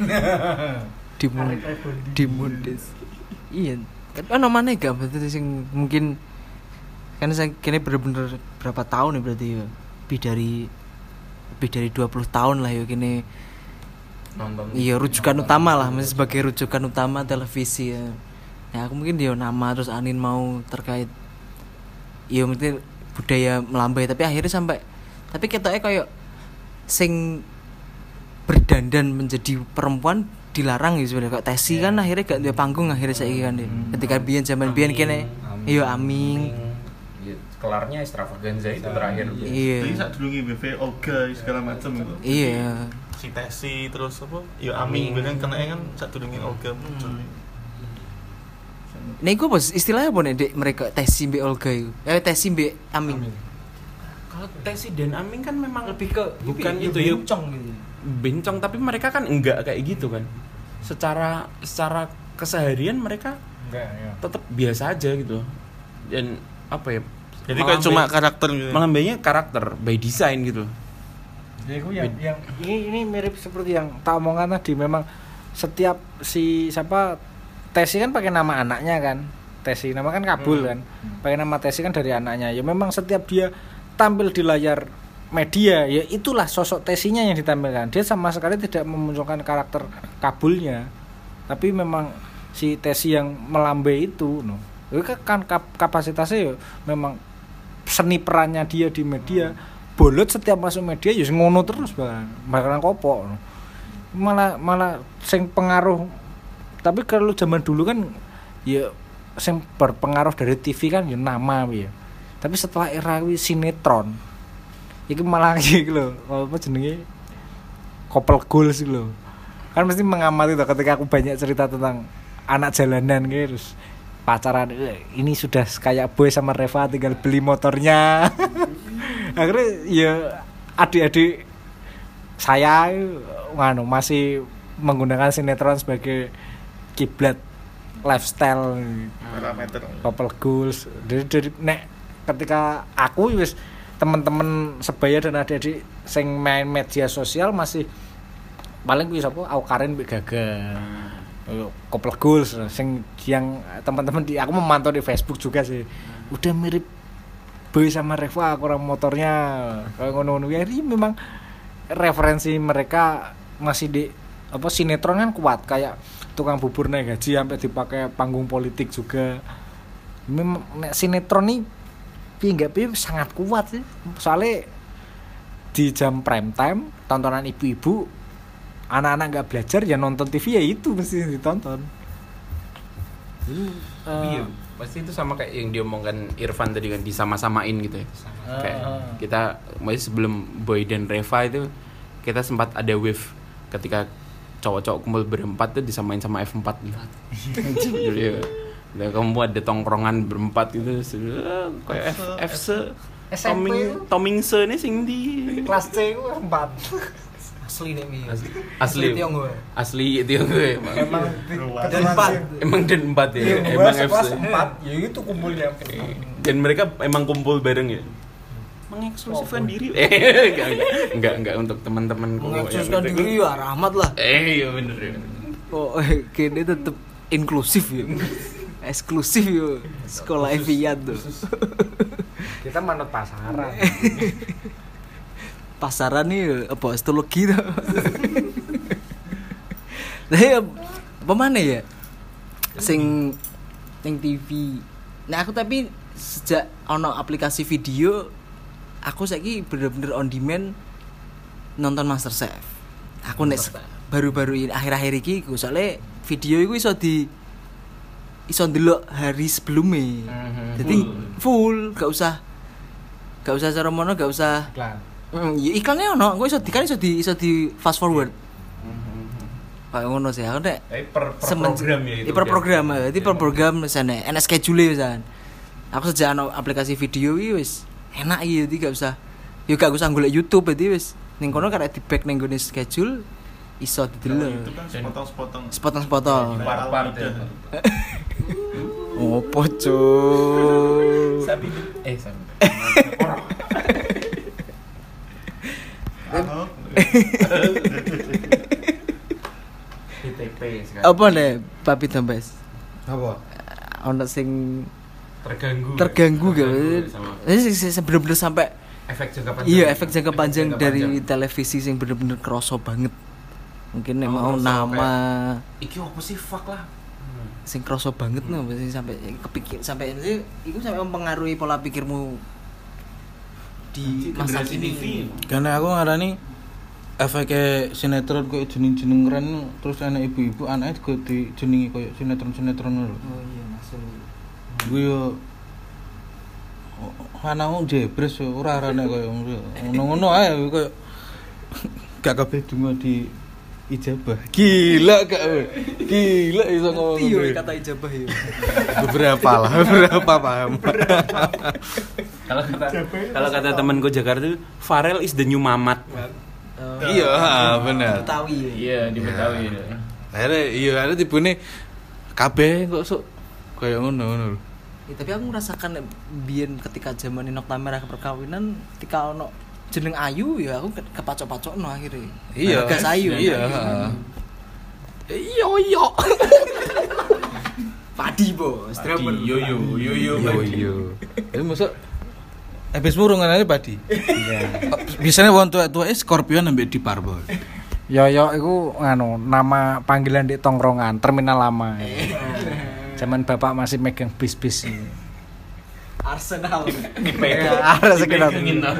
(laughs) Dimon Dimondes iya tapi ono mana gak? Berarti sing mungkin kan saya kini bener-bener berapa tahun ya berarti ya? Lebih dari lebih dari 20 tahun lah ya kini Nonton. iya rujukan utama lah masih sebagai rujukan utama televisi ya. Ya aku mungkin dia nama terus Anin mau terkait iya mungkin budaya melambai tapi akhirnya sampai tapi ketoknya kayak sing berdandan menjadi perempuan dilarang gitu sebenarnya. Kayak Tesi kan akhirnya gak dia panggung akhirnya saya kan dia ketika biyen zaman biyen kene iya aming Ya, kelarnya extravaganza itu terakhir. Iya. Jadi saat dulu BV Olga segala macam gitu. iya. Si Tesi terus apa? Ya Aming kan kena kan saat dulu Olga muncul. Nih. Gue bos istilahnya apa nih dek mereka Tesi mbak Olga itu eh Tesi mbak Aming kalau Tesi dan Aming kan memang lebih ke bukan itu ya gitu bencong tapi mereka kan enggak kayak gitu kan. Secara secara keseharian mereka tetap biasa aja gitu. Dan apa ya Jadi kayak cuma karakter gitu. melambainya karakter by design gitu. Ya, itu yang, yang ini ini mirip seperti yang tak omongan tadi. Memang setiap si siapa Tesi kan pakai nama anaknya kan. Tesi nama kan Kabul kan. Pakai nama Tesi kan dari anaknya. Ya memang setiap dia tampil di layar media ya itulah sosok Tesinya yang ditampilkan dia sama sekali tidak memunculkan karakter Kabulnya tapi memang si Tesi yang melambai itu no. Kan kap- kapasitasnya ya memang seni perannya dia di media bolot setiap masuk media ya ngono terus bahkan bakalan kopok no. malah malah sing pengaruh tapi kalau zaman dulu kan ya sing berpengaruh dari TV kan ya nama ya. Tapi setelah era sinetron itu malah (laughs) gitu loh. Apa jenenge? Couple goals gitu loh. Kan mesti mengamati tuh ketika aku banyak cerita tentang anak jalanan gitu terus pacaran "Eh, ini sudah kayak boy sama Reva tinggal beli motornya. (laughs) Akhirnya ya adik-adik saya nganu masih menggunakan sinetron sebagai kiblat lifestyle. Parameter. couple goals. Dari, dari nek ketika aku wis teman-teman sebaya dan adik-adik sing main media sosial masih paling kuwi sapa? Aku Karen mbek Gaga. Couple goals sing yang teman-teman di aku memantau di Facebook juga sih. Udah mirip Boy sama Reva kurang motornya. Kayak ngono-ngono. Ya ini memang referensi mereka masih di apa sinetron kan kuat. Kayak tukang bubur naik gaji sampai dipakai panggung politik juga. Memang sinetron nih piye nggak piye sangat kuat sih. Soalnya di jam prime time tontonan ibu-ibu anak-anak nggak belajar ya nonton TV ya itu mesti ditonton. Eh, iya pasti itu sama kayak yang diomongkan Irfan tadi kan disama-samain gitu ya. Kayak kita masih sebelum Boy dan Reva itu kita sempat ada wave ketika cowok-cowok kumpul berempat tuh disamain sama F4 gitu. Jadi ya, dan kamu ada tongkrongan berempat gitu eh, kayak F F se. SMP Toming Tomingse nih sing di? Kelas C itu empat. Asli nih Mi. asli. Asli Tionghoa. asli itu gue emang emang Dan empat. emang dan empat ya? Iya, emang FC sekelas empat. Ya itu kumpulnya. Dan mereka emang kumpul bareng ya? Mengeksklusifkan diri (laughs) eh enggak. Enggak untuk teman-temanku yang mengeksuskan itu. diri ya rahmat lah. Eh iya bener ya oh kini tetep inklusif ya eksklusif ya sekolah Evian tuh. kita manut pasaran. (laughs) Pasaran nih apa astrologi tuh? (laughs) Tapi apa mana ya? Sing ning TV. Nah aku tapi sejak ono aplikasi video aku saiki bener-bener on demand nonton Masterchef. Aku nek se- baru-baru ini akhir-akhir iki iku soalnya video iku iso di iso ndelok hari sebelumnya. Jadi full, gak usah gak usah cara mono, gak usah Mm, ya iklannya ono, gue iso di kan iso di iso di fast forward. Kayak ngono sih, aku nek per, per program ya itu. Iya, per program, Iya, jadi per program misalnya, enak schedule misalnya. Aku sejak ono aplikasi video iki wis enak iki jadi gak usah yo gak usah golek YouTube jadi wis ning kono karek di back ning gone schedule iso didelok. itu kan sepotong-sepotong Sepotong-sepotong. Part-part ya. (laughs) Opo, Cuk? Sapi eh sapi. ITP. Apa nih Papi Dombes? Apa? Ono sing Terganggu. terganggu gak? sama Ini sing- sing sing bener-bener sampai efek jangka panjang. Iya, efek jangka panjang jangka dari panjang. televisi yang bener-bener kerasa banget. Mungkin Oh, mau nama Iki apa sih fuck lah. Sing kerasa banget no, sing sampai kepikir sampai itu itu sampai mempengaruhi pola pikirmu di masa kini. Karena aku ngarani efeknya sinetron kok jeneng-jeneng keren terus anak ibu-ibu anaknya juga dijenengi kayak sinetron-sinetron lho. Oh iya, masuk. Gue yo anakmu jebres yo ora arane kaya ngono-ngono ae kaya (laughs) gak kabeh donga di ijabah. Gila we? Gila iso ngomong Iya, kata ijabah ya. Beberapa lah, (laughs) beberapa paham. Kalau kata kalau kata temanku Jakarta itu Farel is the new Mamat. Iya, bener. Betawi ya. Iya, di Betawi. Akhirnya iya akhirnya tibune kabeh kok sok kaya ngono ngono. Ya, tapi aku merasakan biyen ketika zaman Nokta Merah perkawinan ketika ono jeneng Ayu ya aku ke- kepacok-pacokno akhirnya. Iya. Gas Ayu. Iya. Iya, iya. (laughs) Padi, Bos. Drummer. Yo yo yo yo. Yo yo. Itu masuk Habis murung ngarane padi. Iya. Biasanya wong tua-tua Scorpion ambek di Parbol. Yoyo iku nganu nama panggilan di tongkrongan terminal lama. Zaman bapak masih megang bis-bis. Arsenal. Dipegang. no.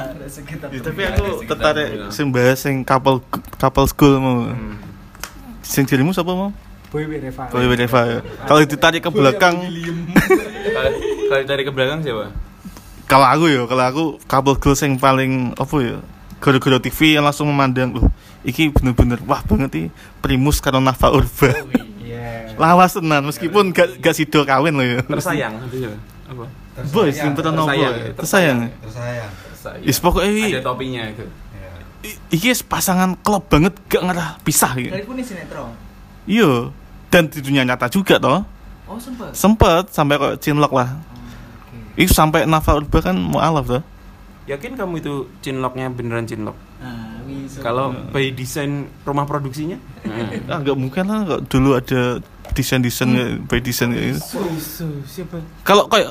Ada sekitar. Ya, tapi aku tertarik sing bahas sing couple couple school mau. Sing dirimu siapa mau? Boy Reva. Kalau Reva ya. Kalau ditarik ke belakang, Kalau dari ke belakang siapa? kalau aku ya, kalau aku couple school sing paling apa ya? Goro-goro TV yang langsung memandang loh. Iki bener-bener wah banget nih Primus karo Nafa Urba. Iya. Lawas tenan meskipun gak gak sido kawin loh ya. Tersayang siapa? (laughs) Apa? Boy, sing tenan nopo? Tersayang. Tersayang. Tersayang. Is pokoknya Ada topinya itu. i- iki pasangan klop banget gak ngarah pisah gitu. Dari kuning sinetron. Iya. Dan di dunia nyata juga toh. Oh, sempat. Sempet sampai kok cinlok lah. Itu sampai Nafa Urba kan mualaf toh. Yakin kamu itu cinloknya beneran cinlok? Nah, bisa. Kalau by desain rumah produksinya? Ah nggak mungkin lah kok dulu ada desain-desain kayak by desain kayak gitu. siapa? Kalau kayak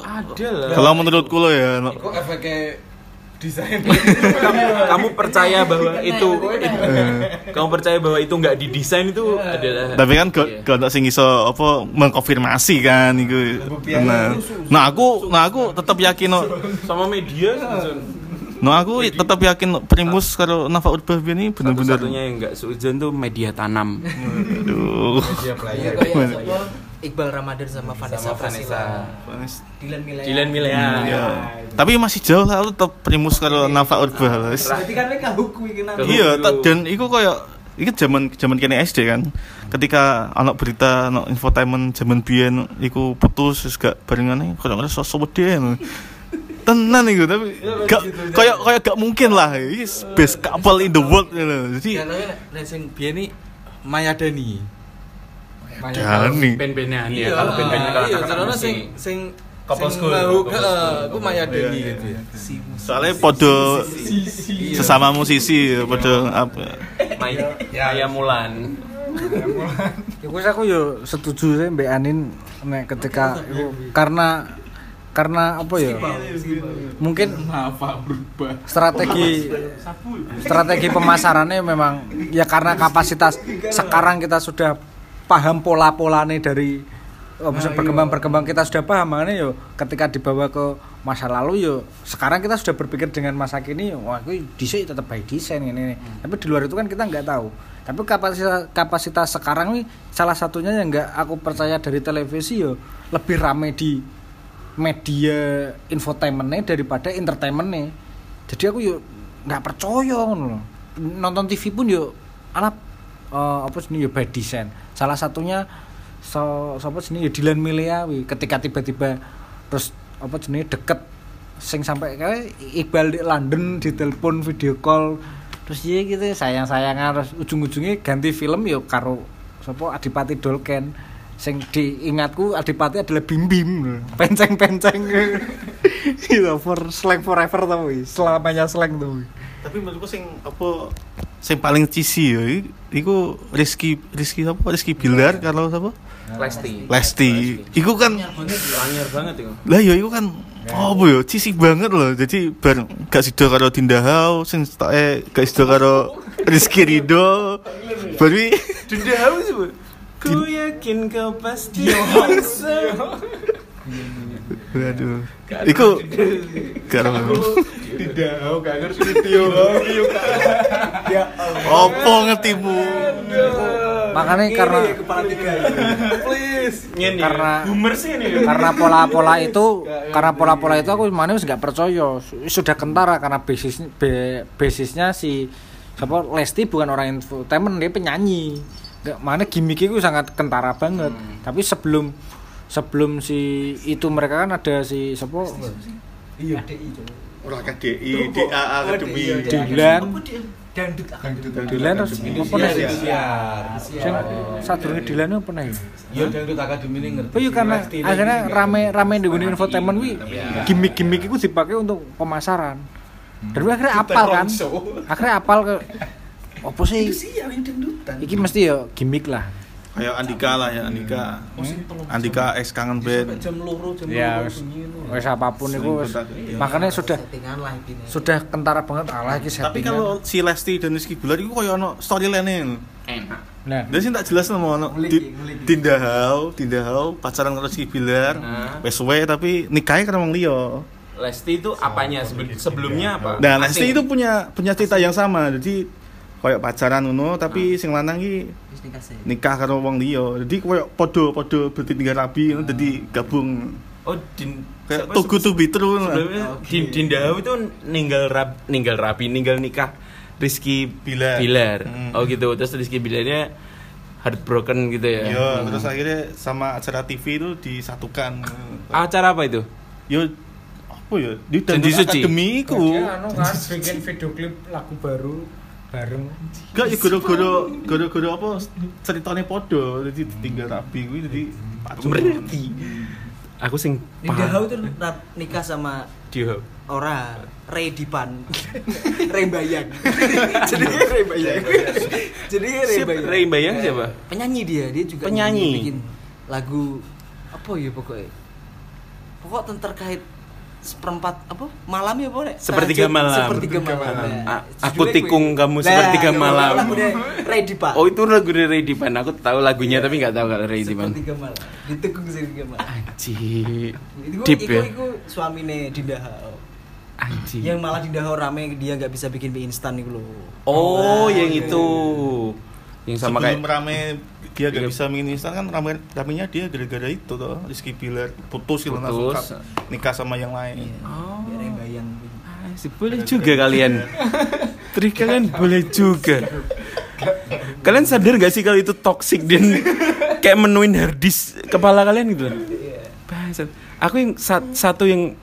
kalau menurutku lo ya no- Kok efeknya desain? Kamu, kamu (laughs) percaya bahwa itu, itu- kamu percaya bahwa itu nggak didesain itu adalah tapi kan gak Iya. gak ada sing iso apa mengkonfirmasi kan itu. Nah, nah aku nah aku tetap yakin no, sama media no aku tetap yakin Primus karo Nafa Urba ini bener-bener satu-satunya yang nggak seuzon tuh media tanam aduh. Iya, dia player kayak? Iqbal Ramadan sama Vanessa Sama Priscilla. Dylan Milea. Dylan Milea Ya. Tapi masih jauh lah tetap Primus karo Nafa Urba. wis. Berarti kan mereka hukum iki nang. Iya, dan iku koyo iki zaman zaman kene SD kan. Ketika anak berita anak infotainment zaman biyen iku putus gak barengane koyo ngerasa sewede. Tenan iku tapi gak koyo koyo gak mungkin lah. Iki best couple in the world gitu. Jadi Ya nek sing biyen iki Mayadani. Dani. band-bandnya nih ya kalau band-bandnya kalau iya, anak-anak caranya mesti sing sing Couple sing school, mau, couple heeh, school. aku Mayadani gitu ya. soalnya podo sesama musisi podo apa Maya, Maya Mulan Ya aku yo setuju sih Mbak Anin nek ketika karena karena apa ya? Mungkin strategi strategi pemasarannya memang ya karena kapasitas. Sekarang kita sudah paham pola-polane dari oh, bisa berkembang-berkembang kita sudah paham makanya yo ketika dibawa ke masa lalu yo sekarang kita sudah berpikir dengan masa kini wah itu desain tetap by desain ini, ini. tapi di luar itu kan kita nggak tahu. Tapi kapasitas kapasitas sekarang nih salah satunya yang nggak aku percaya dari televisi yo lebih rame di media infotainmentnya daripada entertainmentnya. Jadi aku yo nggak percaya nonton TV pun yo ala eh, apa sih yo by design. Salah satunya so siapa sini ya Dylan Miliawi ketika tiba-tiba terus apa jenis deket sing sampai kayak Iqbal di London ditelepon video call terus iya gitu sayang sayangan terus ujung-ujungnya ganti film yo karo siapa Adipati Dolken sing diingatku Adipati adalah Bim Bim penceng-penceng. Gitu (laughs) for slang forever tau selamanya slang tuh. Wih. tapi menurutku sing apa sing paling cheesy ya iku Rizky Rizky apa? Rizky Bilar kalau apa Lesti. Lesti. Iku kan Anyar banget itu. lah ya iku kan apa ya? Cheesy banget loh. Jadi bar gak sida karo Dinda Hau sing stoke gak sida karo Rizky Rido baru Dinda haus bu. Ku yakin kau pasti bisa. Waduh. Iku karo Tidak, aku gak ngerti Tio. opo ngetimu makanya karena Please. Ngene. Karena- boomer sih ini. karena pola-pola itu karena pola-pola itu aku mana wis nggak percaya Su- sudah kentara karena basis be- basisnya si siapa Lesti bukan orang infotainment dia penyanyi mana gimmick itu sangat kentara banget. Tapi sebelum sebelum si itu mereka kan ada si siapa? Ora KDI DA Academy Dilan Dandut Dilan terus apa nih sing sadurunge Dilan apa nih Ya dangdut akademi ini ngerti. Oh iya karena akhirnya rame rame di dunia infotainment. Wi gimmick gimmick itu dipakai untuk pemasaran. Dan gue akhirnya apal kan, akhirnya apal ke (laughs) apa sih? Iki mesti ya gimmick lah. kayak Andika lah ya Andika Andika ex kangen band jam loro jam Ya bengi ngono. wis apa pun itu Iya. makanya sudah settingan lah ini sudah kentara banget alah iki tapi kalau si Lesti dan Rizky Bilar itu kayak ono storyline Enak. nah Dan sih tak jelas nama ono Di- Dinda Hau, Dinda Hau pacaran karo Rizky Bilar, Nah. wes suwe tapi nikahnya karo wong liya. Lesti itu apanya Sebe- sebelumnya apa? Nah, Lesti itu punya punya cerita yang sama. Jadi kayak pacaran ngono tapi sing lanang iki nikah karo wong liya. Jadi podo-podo berarti tinggal rabi ngono dadi gabung Oh, din kayak good to be true. Din Dinda Hau itu ninggal rab, ninggal rapi, ninggal nikah Rizky Bilar. Bilar. Hmm. Oh gitu. Terus Rizky Bilarnya heartbroken gitu ya. Iya, Hmm. terus akhirnya sama acara TV itu disatukan. acara apa itu? Yo apa ya? Di Dangdut Suci. Academy iku. anu kan bikin video klip lagu baru bareng. Gak ya gara-gara gara-gara apa ceritanya podo jadi tinggal rapi kuwi jadi pacaran. Berarti aku sing paham. tuh rap- nikah sama Dia. ora Ray Dipan (laughs) Ray Bayang (laughs) jadi Ray Bayang jadi Ray Siapa? Bayang Ray Bayang siapa? penyanyi dia dia juga Penyanyi. nyanyi, bikin lagu apa ya pokoknya pokok tentang terkait seperempat apa malam ya boleh Sepertiga malam. sepertiga malam ya. Ah, aku gue- tikung kamu Nah, sepertiga iya, malam. lagu dia Ray Dipan Oh itu lagu dari Ray Dipan. Aku tahu lagunya tapi nggak tahu kalau Ray Dipan. sepertiga malam ditekung sepertiga malam Anjir. itu Deep ya. iku suamine Dinda Anjir. yang malah Dinda rame dia nggak bisa bikin mie instan itu loh Oh, Nah, yang iya. itu. Yang sama Sebelum kayak rame dia gak Iya. bisa main instan kan rame ramenya dia gara-gara itu toh Rizky Bilar putus gitu langsung kap- nikah sama yang lain. Iya. Oh. Biar Bayang Ah, sih, boleh juga kalian. (laughs) Trik kalian boleh juga. Kalian sadar gak sih kalau itu toxic dan (laughs) kayak menuin harddisk kepala kalian gitu? Bangsat. Aku yang sat- satu yang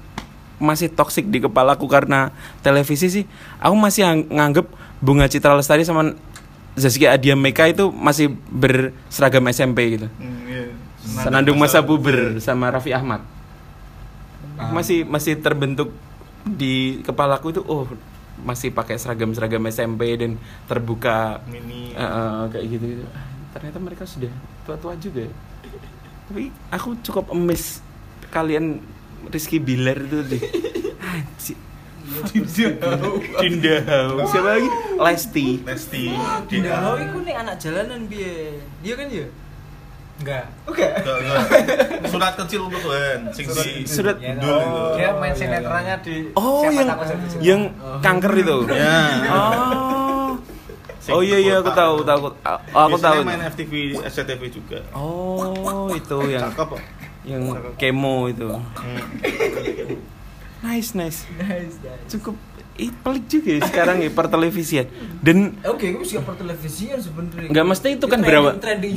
masih toxic di kepalaku karena televisi sih. Aku masih ang- nganggep Bunga Citra Lestari sama Zaskia Adia Meka itu masih berseragam SMP gitu. Hmm, iya. Senandung masa puber sama Raffi Ahmad. Masih masih terbentuk di kepalaku itu oh masih pakai seragam-seragam SMP dan terbuka Mini. eh, kayak gitu, gitu. Ah, Ternyata mereka sudah tua-tua juga. Tapi aku cukup emis kalian Rizky Bilar itu deh. (laughs) Anjir. Dinda Hau. Siapa lagi? Lesti. Lesti. Dinda Hau itu nih anak jalanan biye dia kan ya Enggak. Enggak, enggak. Surat kecil untuk Tuhan, sing di Surat- Dul itu. Dia main sinetronnya di Oh, Siapa yang yang kanker itu. Ya. Oh. Oh iya iya aku tahu tahu aku, aku Biasanya tahu. main FTV, SCTV juga. Oh, itu yang Cakep yang kemo itu. Hmm. Nice, nice. Cukup ih, pelik juga ya sekarang ya pertelevisian. Dan Oke, itu siapa televisian sebenarnya. nggak mesti itu kan berawal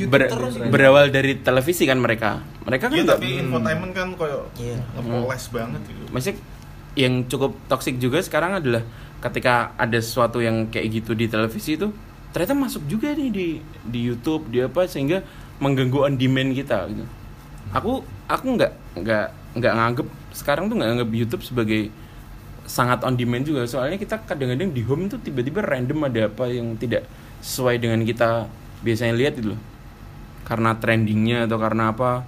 ber- terus. berawal dari televisi kan mereka. Mereka kan Iya nggak tapi infotainment kan koyo Iya. ngepoles banget gitu. Maksudnya yang cukup toksik juga sekarang adalah ketika ada sesuatu yang kayak gitu di televisi itu ternyata masuk juga nih di di YouTube di apa sehingga mengganggu on demand kita gitu. Aku aku nggak nggak nggak nganggep sekarang tuh nggak nganggep YouTube sebagai sangat on demand juga. Soalnya kita kadang-kadang di home tuh tiba-tiba random ada apa yang tidak sesuai dengan kita biasanya lihat gitu loh. Karena trendingnya atau karena apa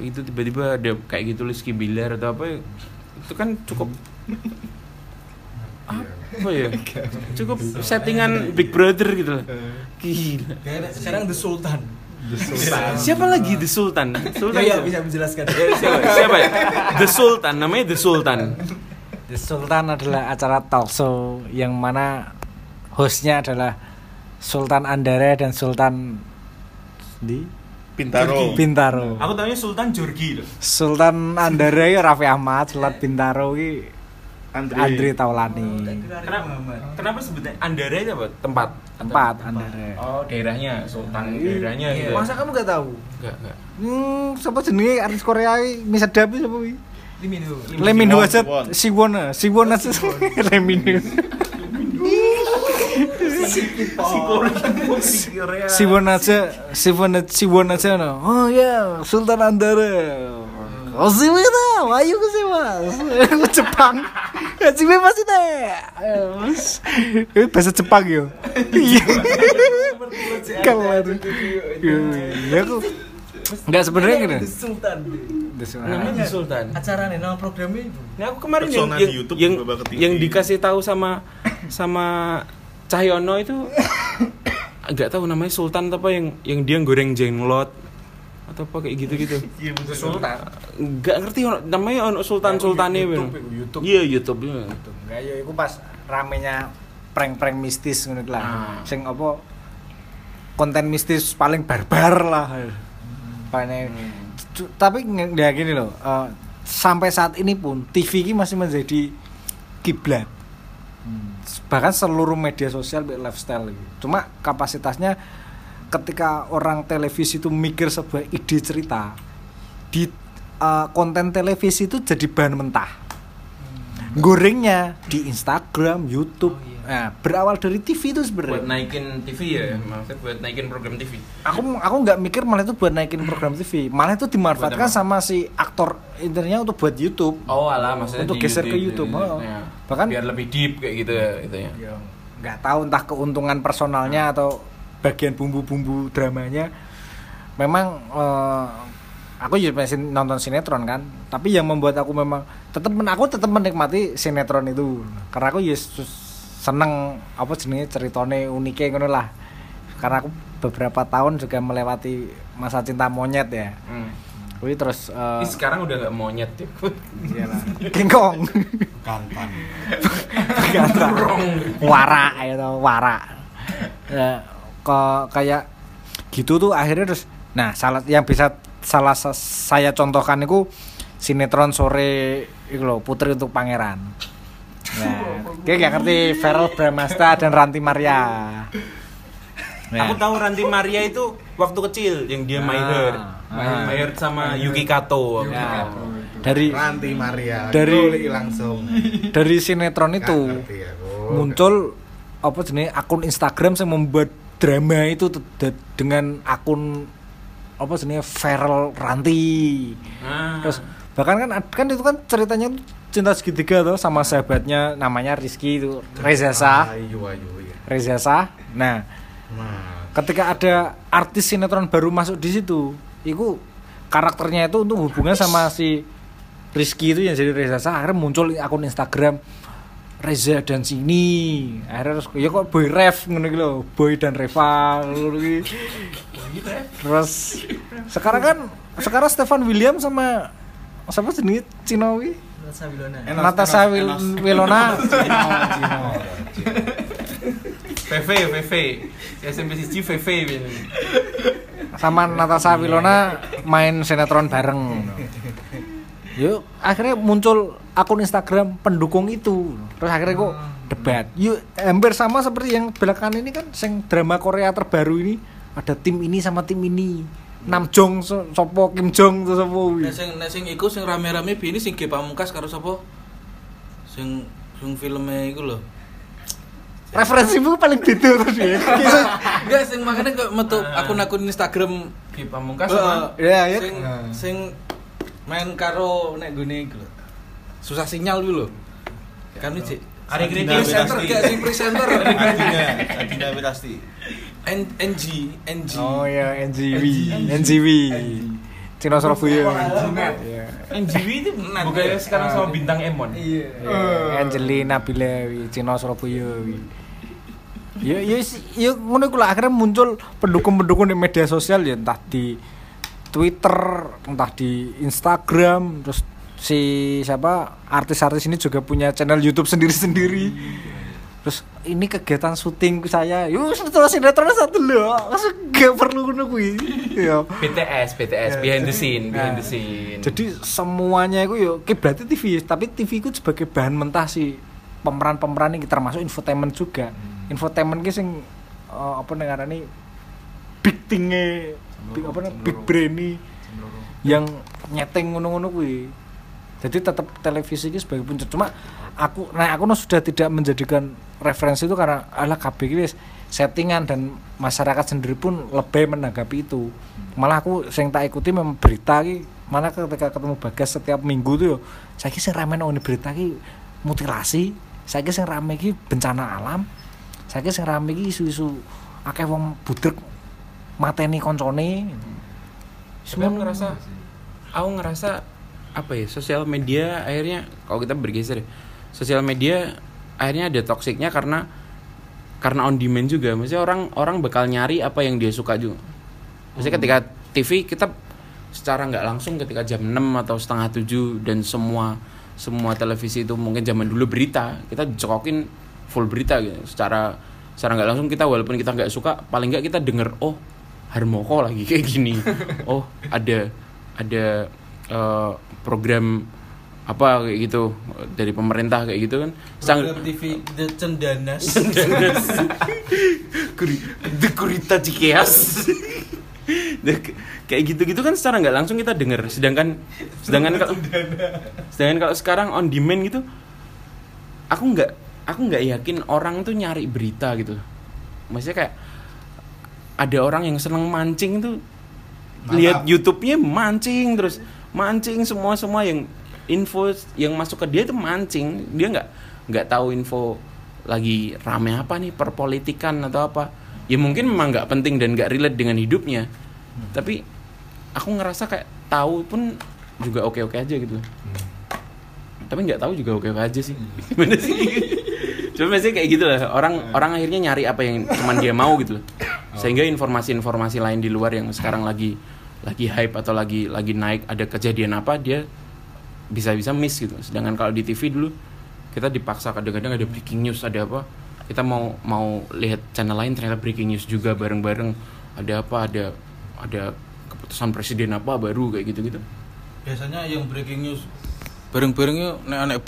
itu tiba-tiba ada kayak gitu Rizky Bilar atau apa itu kan cukup (laughs) apa ya? Cukup settingan Big Brother gitu loh. Gila. Sekarang The Sultan. Siapa lagi The Sultan? Sultan Ya, ya, bisa menjelaskan. Ya, siapa siapa ya? The Sultan namanya The Sultan. The Sultan adalah acara talk show yang mana hostnya adalah Sultan Andara dan Sultan di Pintaro. Bintaro. aku tahunya Sultan Jorgi loh. Sultan Andara ya Raffi Ahmad, Sultan Bintaro ki Andre. Andre Taulani. kenapa kenapa sebutnya Andara itu apa tempat Tempat Andara. oh daerahnya Sultan daerahnya gitu Masa kamu gak tahu? enggak enggak Hmm, siapa jenenge artis Korea iki misadap sapa iki? Limino. Lemino Siwon, aja Siwon. (laughs) Siwona, Siwona Lemino. Siwon aja, Siwon Siwon aja no. Oh ya, Sultan Andara. Oh sih mana? Ayo ke sih mas. Jepang. Sih masih deh. Bahasa Jepang yo. Iya. Kelar. Ya aku. Enggak sebenarnya gini. The Sultan. The Sultan. namanya The Sultan Acara nih, nama programnya itu. Nah aku kemarin yang yang, YouTube yang, yang dikasih tahu sama sama Cahyono itu (coughs) nggak tahu namanya Sultan atau apa yang yang dia goreng jenglot atau apa kayak gitu-gitu. (laughs) Iya betul. Sultan. Nggak ngerti namanya ono Sultan Sultannya YouTube. YouTube. Iya YouTube. iya. Enggak ya iku pas ramenya prank-prank mistis ngono lah. Ah. Sing apa konten mistis paling barbar lah. Paling Cu- tapi nge- ya gini loh, eh, sampai saat ini pun TV ini masih menjadi kiblat. Bahkan seluruh media sosial baik lifestyle gitu. Cuma kapasitasnya ketika orang televisi itu mikir sebuah ide cerita di eh, konten televisi itu jadi bahan mentah gorengnya di Instagram, YouTube. Nah, berawal dari TV itu Buat sebenarnya. naikin TV ya, maksudnya buat naikin program TV. Aku aku nggak mikir malah itu buat naikin program TV, malah itu dimanfaatkan Buat apa? sama si aktor internya untuk buat YouTube. Oh alah maksudnya Untuk di geser ke YouTube, gitu. oh. Ya. Bahkan- biar lebih deep kayak gitu ya gitu ya. Ya, nggak tahu entah keuntungan personalnya atau bagian bumbu-bumbu dramanya. Memang eh, aku juga masih nonton sinetron kan, tapi yang membuat aku memang tetap aku tetap menikmati sinetron itu karena aku ya seneng apa jenenge ceritane unike ngono lah. Karena aku beberapa tahun juga melewati masa cinta monyet ya. Hmm. Wih terus eh, Ih, sekarang udah nggak monyet ya. (laughs) iyalah. King Kong. Kantan. warak ya tau warak ya, ke kayak gitu tuh akhirnya terus nah salah yang bisa salah sa- saya contohkan itu sinetron sore itu loh putri untuk pangeran nah (laughs) kayak gak ngerti Feral Bramasta dan Ranti Maria Nah, Aku tahu Ranti Maria itu waktu kecil yang dia Ah, Heart. ah. Heart sama Yuki Kato. ya, dari Ranti Maria. Dari- langsung. dari sinetron itu aku. muncul apa jenis akun Instagram yang membuat drama itu dengan akun apa jenis Feral Ranti. Ah. terus bahkan kan kan itu kan ceritanya cinta segitiga tuh sama sahabatnya namanya Rizky itu Reza Shah Ayu ayu ya. Reza Shah nah Nah, ketika ada artis sinetron baru masuk di situ itu karakternya itu untuk hubungan sama si Rizky itu yang jadi Reza Shah akhirnya muncul akun Instagram Reza dan sini. Akhirnya terus ya kok boy ref ngono iki lho. Boy dan Reva ngono iki. Terus sekarang kan sekarang Stefan William sama siapa jenis Cinowi Natasha Wil- Wilona. VV VV SMP siji VV sama Natasha Wilona main sinetron bareng yuk akhirnya muncul akun Instagram pendukung itu. Terus akhirnya kok debat. Yuk hampir sama seperti yang belakangan ini kan sing drama Korea terbaru ini. Ada tim ini sama tim ini. Nam Jong so- sopo Kim Jong to sopo. Nek sing nek sing iku sing rame-rame bini sing Ge Pamungkas karo sapa? Sing sing filmnya iku lho. referensimu paling beda terus (laughs) ya Enggak sing makanya kok metu akun-akun Instagram Ki Pamungkas sama. Ya ya sing sing main karo nek gone iku lho. Susah sinyal dulu lho. Kan iki Ari Kriti presenter gak sing presenter Adina (laughs) Adina Wirasti N NG NG oh ya NGW NGW Cino Surabaya. Iya. NGW itu bukannya sekarang sama bintang Emon. Iya, Angelina Bilewi, Cino Surabaya. Ya ya si- ya ngono iku akhirnya muncul pendukung-pendukung di media sosial ya entah di Twitter, entah di Instagram, terus si siapa artis-artis ini juga punya channel YouTube sendiri-sendiri. Terus ini kegiatan syuting saya, yuk setelah sinetron satu loh, masuk gak perlu kuwi. Ya. BTS BTS behind the scene behind the scene Jadi semuanya itu yo ki berarti TV, tapi TV itu sebagai bahan mentah si pemeran-pemeran ini termasuk infotainment juga. Infotainment ki sing eh, apa nengarane big thing-e, big apa namanya, big brain yang nyeteng ngono-ngono kuwi. Jadi tetap televisi ini sebagai puncak. Cuma aku nah aku no sudah tidak menjadikan referensi itu karena ala KB ini settingan dan masyarakat sendiri pun lebih menanggapi itu. Malah aku sing tak ikuti memang berita ki malah ketika ketemu Bagas setiap minggu tuh yo saya sing rame nang berita ki mutilasi, saya sing rame ki bencana alam, saya sing rame ki isu-isu akeh wong budek mateni koncone. Tapi aku ngerasa aku ngerasa apa ya sosial media akhirnya kalau kita bergeser ya, sosial media akhirnya ada toksiknya karena karena on demand juga. Maksudnya orang orang bakal nyari apa yang dia suka juga. Maksudnya ketika TV kita secara nggak langsung ketika jam 6 atau setengah 7 dan semua semua televisi itu mungkin zaman dulu berita kita dicokokin full berita gitu. Secara secara nggak langsung kita walaupun kita nggak suka paling nggak kita denger oh Harmoko lagi kayak gini. (laughs) Oh ada ada eh, program apa kayak gitu dari pemerintah kayak gitu kan. Sang TV (laughs) The Cendanas. Kuri- The Kurita Cikeas. Kayak gitu-gitu kan secara nggak langsung kita denger sedangkan sedangkan kalau sedangkan kalau sekarang on demand gitu aku nggak aku nggak yakin orang tuh nyari berita gitu. Maksudnya kayak ada orang yang seneng mancing tuh. Lihat YouTube-nya mancing terus. Mancing semua semua yang info yang masuk ke dia itu mancing. Dia nggak nggak tahu info lagi rame apa nih perpolitikan atau apa. Ya mungkin memang nggak penting dan nggak relate dengan hidupnya. Tapi aku ngerasa kayak tahu pun juga oke oke aja gitu. Tapi nggak tahu juga oke oke aja sih. (laughs) Gimana sih. Cuma maksudnya kayak gitu lah. Orang orang akhirnya nyari apa yang cuman dia mau gitu loh (coughs) sehingga informasi-informasi lain di luar yang sekarang lagi lagi hype atau lagi lagi naik ada kejadian apa dia bisa-bisa miss gitu. Sedangkan kalau di TV dulu kita dipaksa kadang-kadang ada breaking news ada apa. Kita mau mau lihat channel lain ternyata breaking news juga bareng-bareng. Ada apa ada ada keputusan presiden apa baru kayak gitu-gitu. Biasanya yang breaking news bareng-bareng yuk nek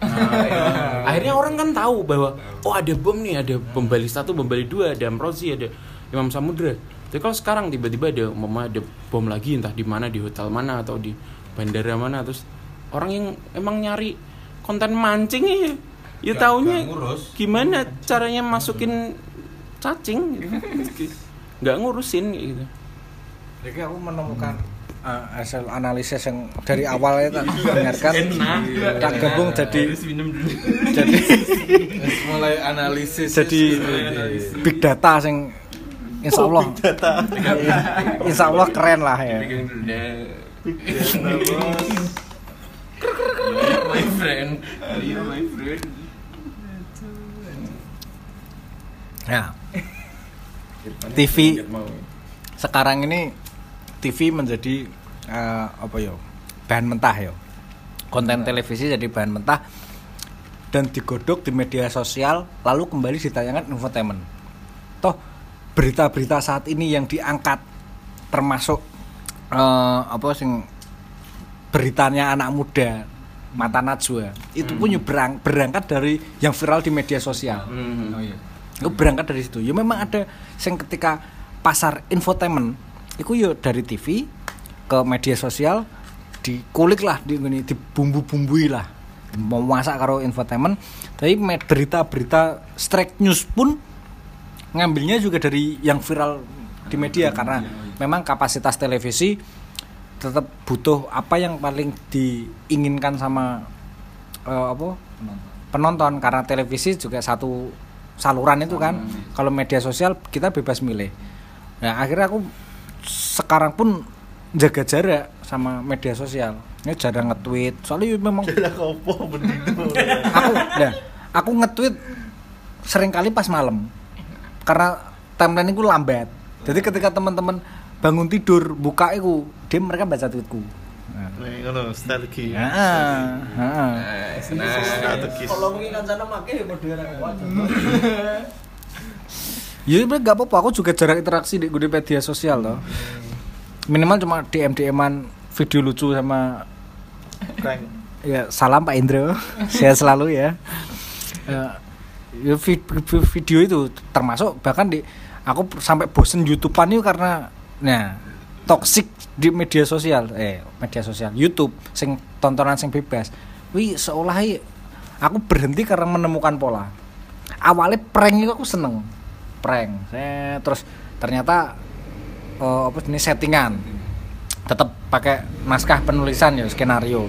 anek bom akhirnya orang kan tahu bahwa oh ada bom nih ada bom Bali satu bom Bali dua ada Amrozi ada Imam Samudra. Tapi kalau sekarang tiba-tiba ada umpama ada bom lagi entah di mana di hotel mana atau di bandara mana terus orang yang emang nyari konten mancing ya ya taunya gimana caranya masukin cacing gitu. (laughs) nggak ngurusin gitu. Jadi aku menemukan eh, hasil analisis yang dari awal ya tak dengarkan. Tak gabung jadi (laughs) jadi mulai analisis. jadi big data sing insya Allah. (laughs) insya Allah keren lah ya. My friend. My friend. Ya. TV sekarang ini TV menjadi eh, apa ya bahan mentah ya. Konten televisi jadi bahan mentah dan digodok di media sosial lalu kembali ditayangkan infotainment. Toh berita-berita saat ini yang diangkat termasuk eh, apa sing beritanya anak muda mata najwa itu pun ya berang- berangkat dari yang viral di media sosial. Hmm. itu berangkat dari situ. Ya memang ada yang ketika pasar infotainment itu ya dari TV ke media sosial dikulik lah di ini dibumbu-bumbui lah. Mau masak karo infotainment tapi berita-berita strike news pun ngambilnya juga dari yang viral di media karena memang kapasitas televisi tetap butuh apa yang paling diinginkan sama eh, apa? Penonton. Karena televisi juga satu saluran itu kan. Kalau media sosial kita bebas milih. Nah akhirnya aku sekarang pun jaga jarak sama media sosial ini jarang nge-tweet soalnya memang (laughs) aku nah, aku nge-tweet sering kali pas malam karena timeline itu lambat jadi ketika teman-teman bangun tidur buka itu dia mereka baca tweetku nah. Ngono, strategi. Heeh, heeh. Strategis. Ya (laughs) sebenarnya gak apa-apa, aku juga jarang interaksi di di media sosial loh. Minimal cuma DM DM-an video lucu sama Prank. ya salam Pak Indro. (laughs) Sehat selalu ya. Ya, ya, vid- vid- video itu termasuk bahkan di aku sampai bosen YouTubean itu karena nah toxic di media sosial eh media sosial YouTube sing tontonan sing bebas wih seolah aku berhenti karena menemukan pola awalnya prank itu aku seneng prank. Saya terus ternyata eh, apa ini settingan. Tetap pakai naskah penulisan ya skenario.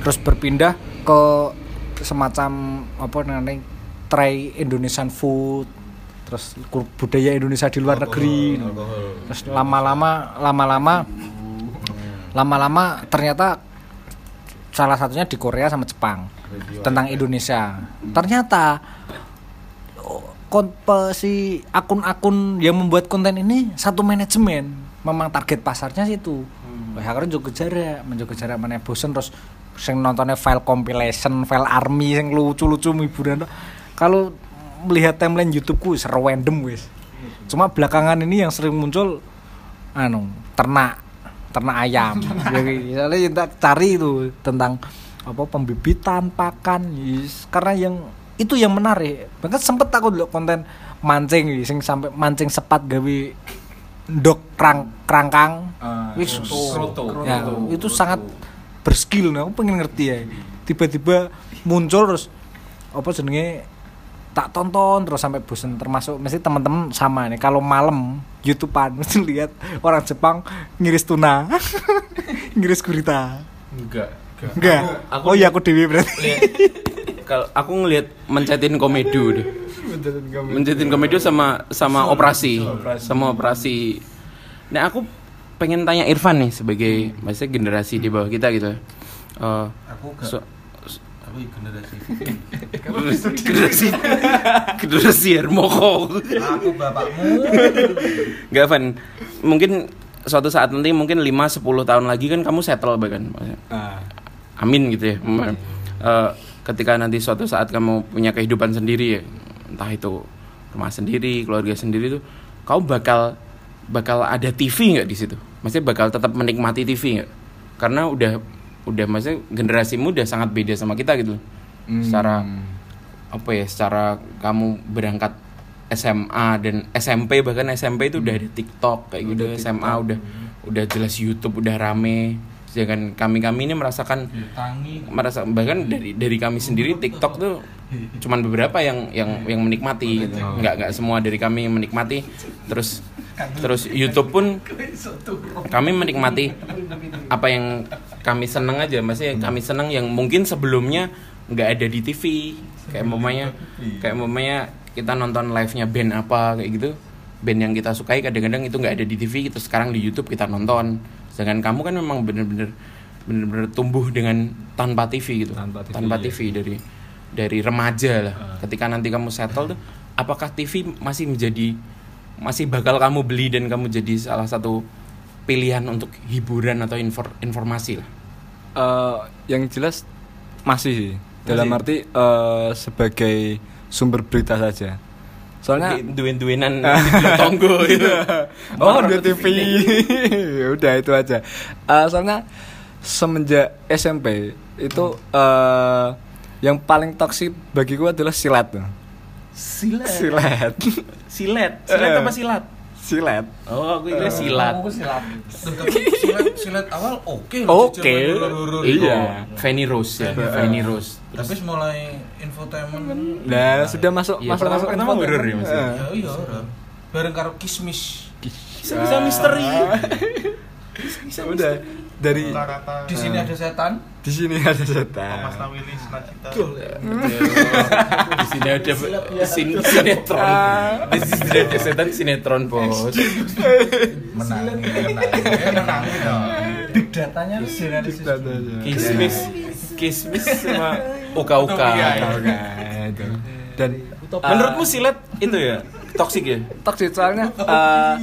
Terus berpindah ke semacam apa namanya try Indonesian food terus budaya Indonesia di luar negeri. terus lama-lama lama-lama lama-lama ternyata salah satunya di Korea sama Jepang tentang Indonesia. Ternyata si akun-akun yang membuat konten ini satu manajemen memang target pasarnya situ. Wah, akhirnya juga jarak menjaga jarak mana bosen terus sing nontonnya file compilation file army yang lucu-lucu hiburan kalau melihat timeline YouTubeku wis random wis. Cuma belakangan ini yang sering muncul anu ternak ternak ayam. (laughs) Jadi yang tak cari itu tentang apa pembibitan pakan yes. karena yang itu yang menarik. Bahkan sempet aku dulu konten mancing sing sampai mancing sepat gawe ndok kerang kerangkang wis ya, itu sangat berskill nah, aku pengen ngerti ya tiba-tiba muncul terus apa jenenge tak tonton terus sampai bosen. Termasuk mesti teman-teman sama nih kalau malam YouTubean (laughs) mesti lihat orang Jepang ngiris tuna (laughs) ngiris gurita. Enggak. enggak. Aku- oh iya aku dewi berarti Kalau aku ngelihat mencetin komedo deh. Mencetin komedo sama sama operasi, sama operasi. Nah aku pengen tanya Irfan nih sebagai maksudnya generasi di bawah kita gitu. Eh, Aku gak so- tapi generasi (laughs) generasi generasi Hermoko. Aku bapakmu. Gak Van, mungkin suatu saat nanti mungkin 5 10 tahun lagi kan kamu settle bahkan. Maksudnya, Amin gitu ya. Eh, ketika nanti suatu saat kamu punya kehidupan sendiri ya, entah itu rumah sendiri, keluarga sendiri tuh, kamu bakal bakal ada TV nggak di situ? Maksudnya bakal tetap menikmati TV nggak? Karena udah udah maksudnya generasimu udah sangat beda sama kita gitu. loh. Secara apa ya? Secara kamu berangkat SMA dan SMP bahkan SMP itu udah ada TikTok kayak gitu SMA udah udah jelas YouTube udah rame sedangkan kami kami ini merasakan Tangi. merasa bahkan dari dari kami sendiri TikTok tuh cuman beberapa yang yang yang menikmati gitu. nggak nggak semua dari kami yang menikmati. Terus terus YouTube pun kami menikmati apa yang kami seneng aja. Maksudnya kami seneng yang mungkin sebelumnya nggak ada di TV kayak mamanya kayak mamanya kita nonton live nya band apa kayak gitu. Band yang kita sukai kadang-kadang itu nggak ada di TV terus sekarang di YouTube kita nonton sedangkan kamu kan memang bener-bener bener-bener tumbuh dengan tanpa TV gitu. Tanpa TV, tanpa iya. TV dari dari remaja lah. Ketika nanti kamu settle tuh apakah TV masih menjadi masih bakal kamu beli dan kamu jadi salah satu pilihan untuk hiburan atau infor- informasi lah. Eh, yang jelas masih sih. Dalam arti eh, sebagai sumber berita saja soalnya duin-duinan (laughs) di tonggo itu. oh di TV (laughs) udah itu aja Eh, soalnya semenjak SMP itu eh, yang paling toksik bagiku adalah silat tuh Silat. silat. Silet Eh. apa silat? (laughs) silat. Oh, aku kira silat. silat. Silat awal oke oke. iya. Fanny Rose ya, Fanny Rose. tapi mulai infotainment. Nah sudah masuk Iya, masuk masuk pertama- horor ya, Mas, ya? Eh. ya iya horor. bareng karo kismis. Bisa misteri. udah dari Kata-kata di sini ada setan. Di sini ada Mas setan Nawili Sinacita Di sini ada sin sinetron. Di sini ada setan sinetron, Bos. menang. Menang big datanya Kismis, kismis sama uka-uka. Nah, itu. dan Menurutmu silet itu ya? Toksik ya? toxic soalnya eh,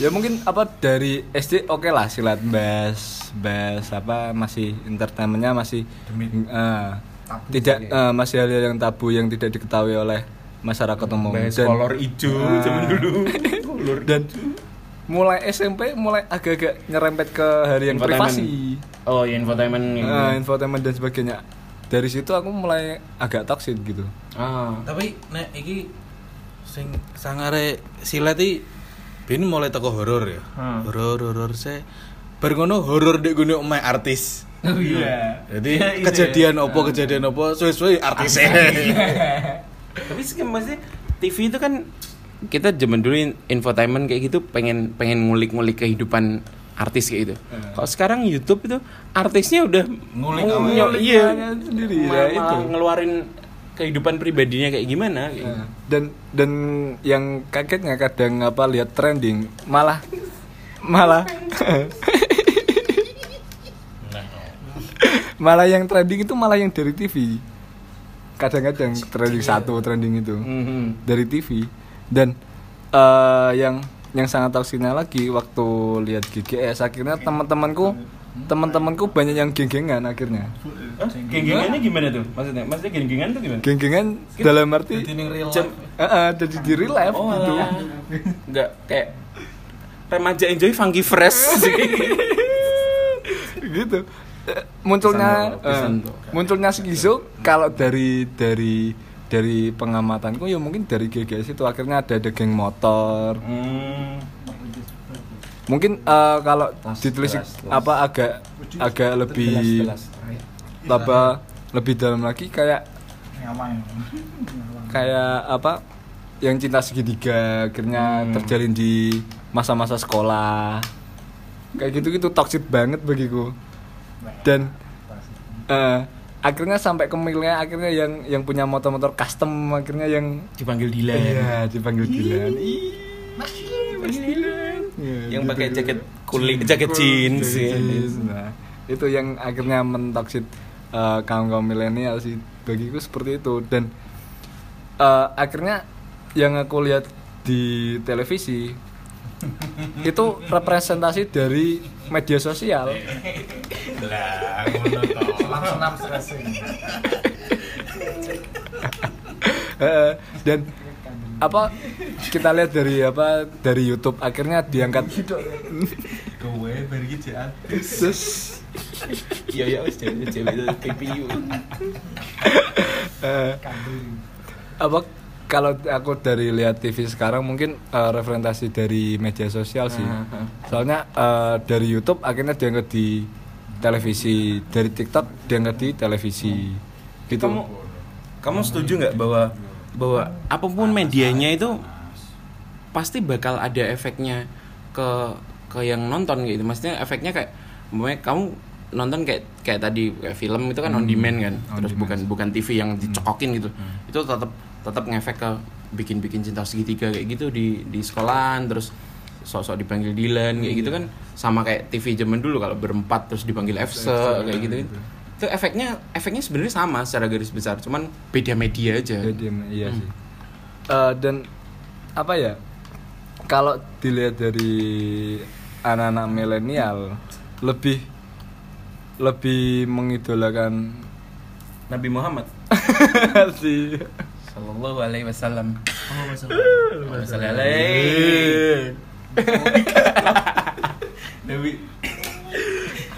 ya mungkin apa dari SD oke lah silat bas bas apa masih entertainmentnya masih eh, tidak eh, masih hal yang tabu yang tidak diketahui oleh masyarakat umum Bahas dan kolor hijau Ah. zaman dulu. (laughs) dan mulai SMP mulai agak-agak nyerempet ke hari yang privasi Oh, ya infotainment ini. Eh, infotainment dan sebagainya dari situ aku mulai agak toxic gitu Ah. tapi nek iki sing sangare silat iki ben mulai teko horor ya Hmm. horor horor se bar ngono horor dek gune omahe artis Oh iya. jadi kejadian opo kejadian opo suwe-suwe artis (laughs) Tapi sih maksudnya TV itu kan kita zaman dulu in- infotainment kayak gitu pengen pengen ngulik-ngulik kehidupan artis kayak gitu. Kalau sekarang YouTube itu artisnya udah Ngulik apa? nyol- iya sendiri, ya, itu. ngeluarin kehidupan pribadinya kayak gimana kayak gitu. Nah, dan dan yang kagetnya kadang apa lihat trending malah malah malah yang trending itu malah yang dari TV kadang-kadang trending satu trending itu. Mhm. dari TV dan eh, yang yang sangat toksiknya lagi waktu lihat GGS akhirnya teman-temanku teman-temanku banyak yang geng-gengan akhirnya Hah? Geng-gengannya gimana tuh? Maksudnya maksudnya geng-gengan tuh gimana? geng-gengan dalam arti Jam- Eh, eh, jadi di real life Oh, gitu alah. Enggak kayak remaja enjoy funky fresh (laughs) gitu Eh, munculnya pisan eh, munculnya skizo kalau dari dari dari pengamatanku ya mungkin dari GGS itu akhirnya ada ada geng motor Hmm. Mungkin eh, kalau ditelisik apa agak agak lebih apa lebih dalam lagi kayak kayak apa yang cinta segitiga akhirnya Hmm. terjalin di masa-masa sekolah. Kayak gitu gitu toxic banget bagiku. Dan eh, akhirnya sampai ke milnya akhirnya yang yang punya motor-motor custom akhirnya yang dipanggil Dilan. iya dipanggil Dilan Yang pakai jaket kulit, jaket jeans. ya. Nah, itu yang akhirnya mentoksit eh, kaum kaum milenial sih. Bagiku seperti itu. Dan eh, akhirnya yang aku lihat di televisi (laughs) itu representasi dari media sosial. Eh, dan apa kita lihat dari apa dari YouTube. Akhirnya diangkat. Kowe bari Terus, Iya ya wis cewek cewek itu eh, apa kalau aku dari lihat TV sekarang mungkin eh, referensi dari media sosial sih. Soalnya eh, dari YouTube akhirnya diangkat di televisi. Dari TikTok diangkat di televisi. Gitu. Kamu kamu setuju nggak bahwa bahwa apa pun medianya itu pasti bakal ada efeknya ke ke yang nonton gitu. Maksudnya efeknya kayak kamu nonton kayak kayak tadi kayak film itu kan on demand kan. Hmm, on Terus demand. Hmm. bukan bukan TV yang dicokokin gitu. Itu tetap tetap ngefek ke bikin-bikin cinta segitiga kayak gitu di di sekolahan terus sok-sok dipanggil Dilan kayak gitu kan sama kayak TV zaman dulu kalau berempat terus dipanggil FC kayak gitu itu efeknya efeknya sebenarnya sama secara garis besar cuman beda media aja. Jadi, iya sih. Eh, dan apa ya kalau dilihat dari anak-anak milenial lebih lebih mengidolakan Nabi Muhammad. (laughs) Sih Sallallahu alaihi wasallam. Oh, masalah. Sallallahu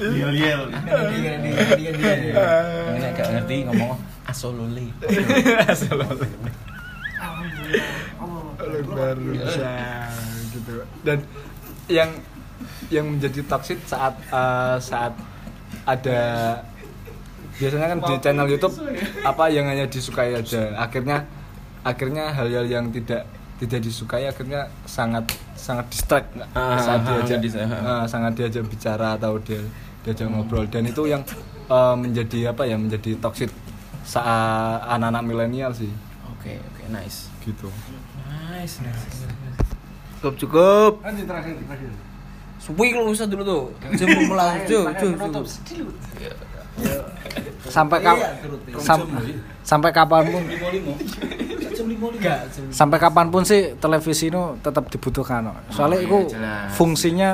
Nabi Yel yel. Ini agak ngerti ngomong asolole luar biasa gitu. Dan yang yang menjadi toxic saat eh, saat ada biasanya kan di channel YouTube apa yang hanya disukai aja. Akhirnya akhirnya hal-hal yang tidak tidak disukai akhirnya sangat sangat distract? Ah, saat diajak ah. sangat diajak bicara atau dia diajak ngobrol. Dan itu yang eh, menjadi apa ya menjadi toxic saat anak-anak milenial sih. Oke oke nice. Gitu. Nice nice Cukup cukup. Lanjut terakhir terakhir. Suwi kalau usah dulu tuh. Jam mulai cukup cukup. Sampai kap sam- sampai kapan pun sampai kapan pun sih televisi itu tetap dibutuhkan soalnya iya, itu jelas. fungsinya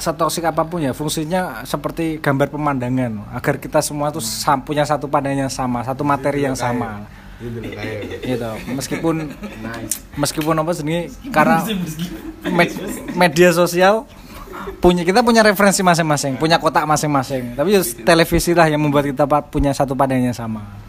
setoksik apa pun ya fungsinya seperti gambar pemandangan. Agar kita semua tuh sam- punya satu pandangan yang sama satu materi yang sama. Itu loh kayak gitu. meskipun meskipun apa sendiri karena me- media sosial punya kita punya referensi masing-masing punya kotak masing-masing. Tapi televisi lah yang membuat kita punya satu pandangan yang sama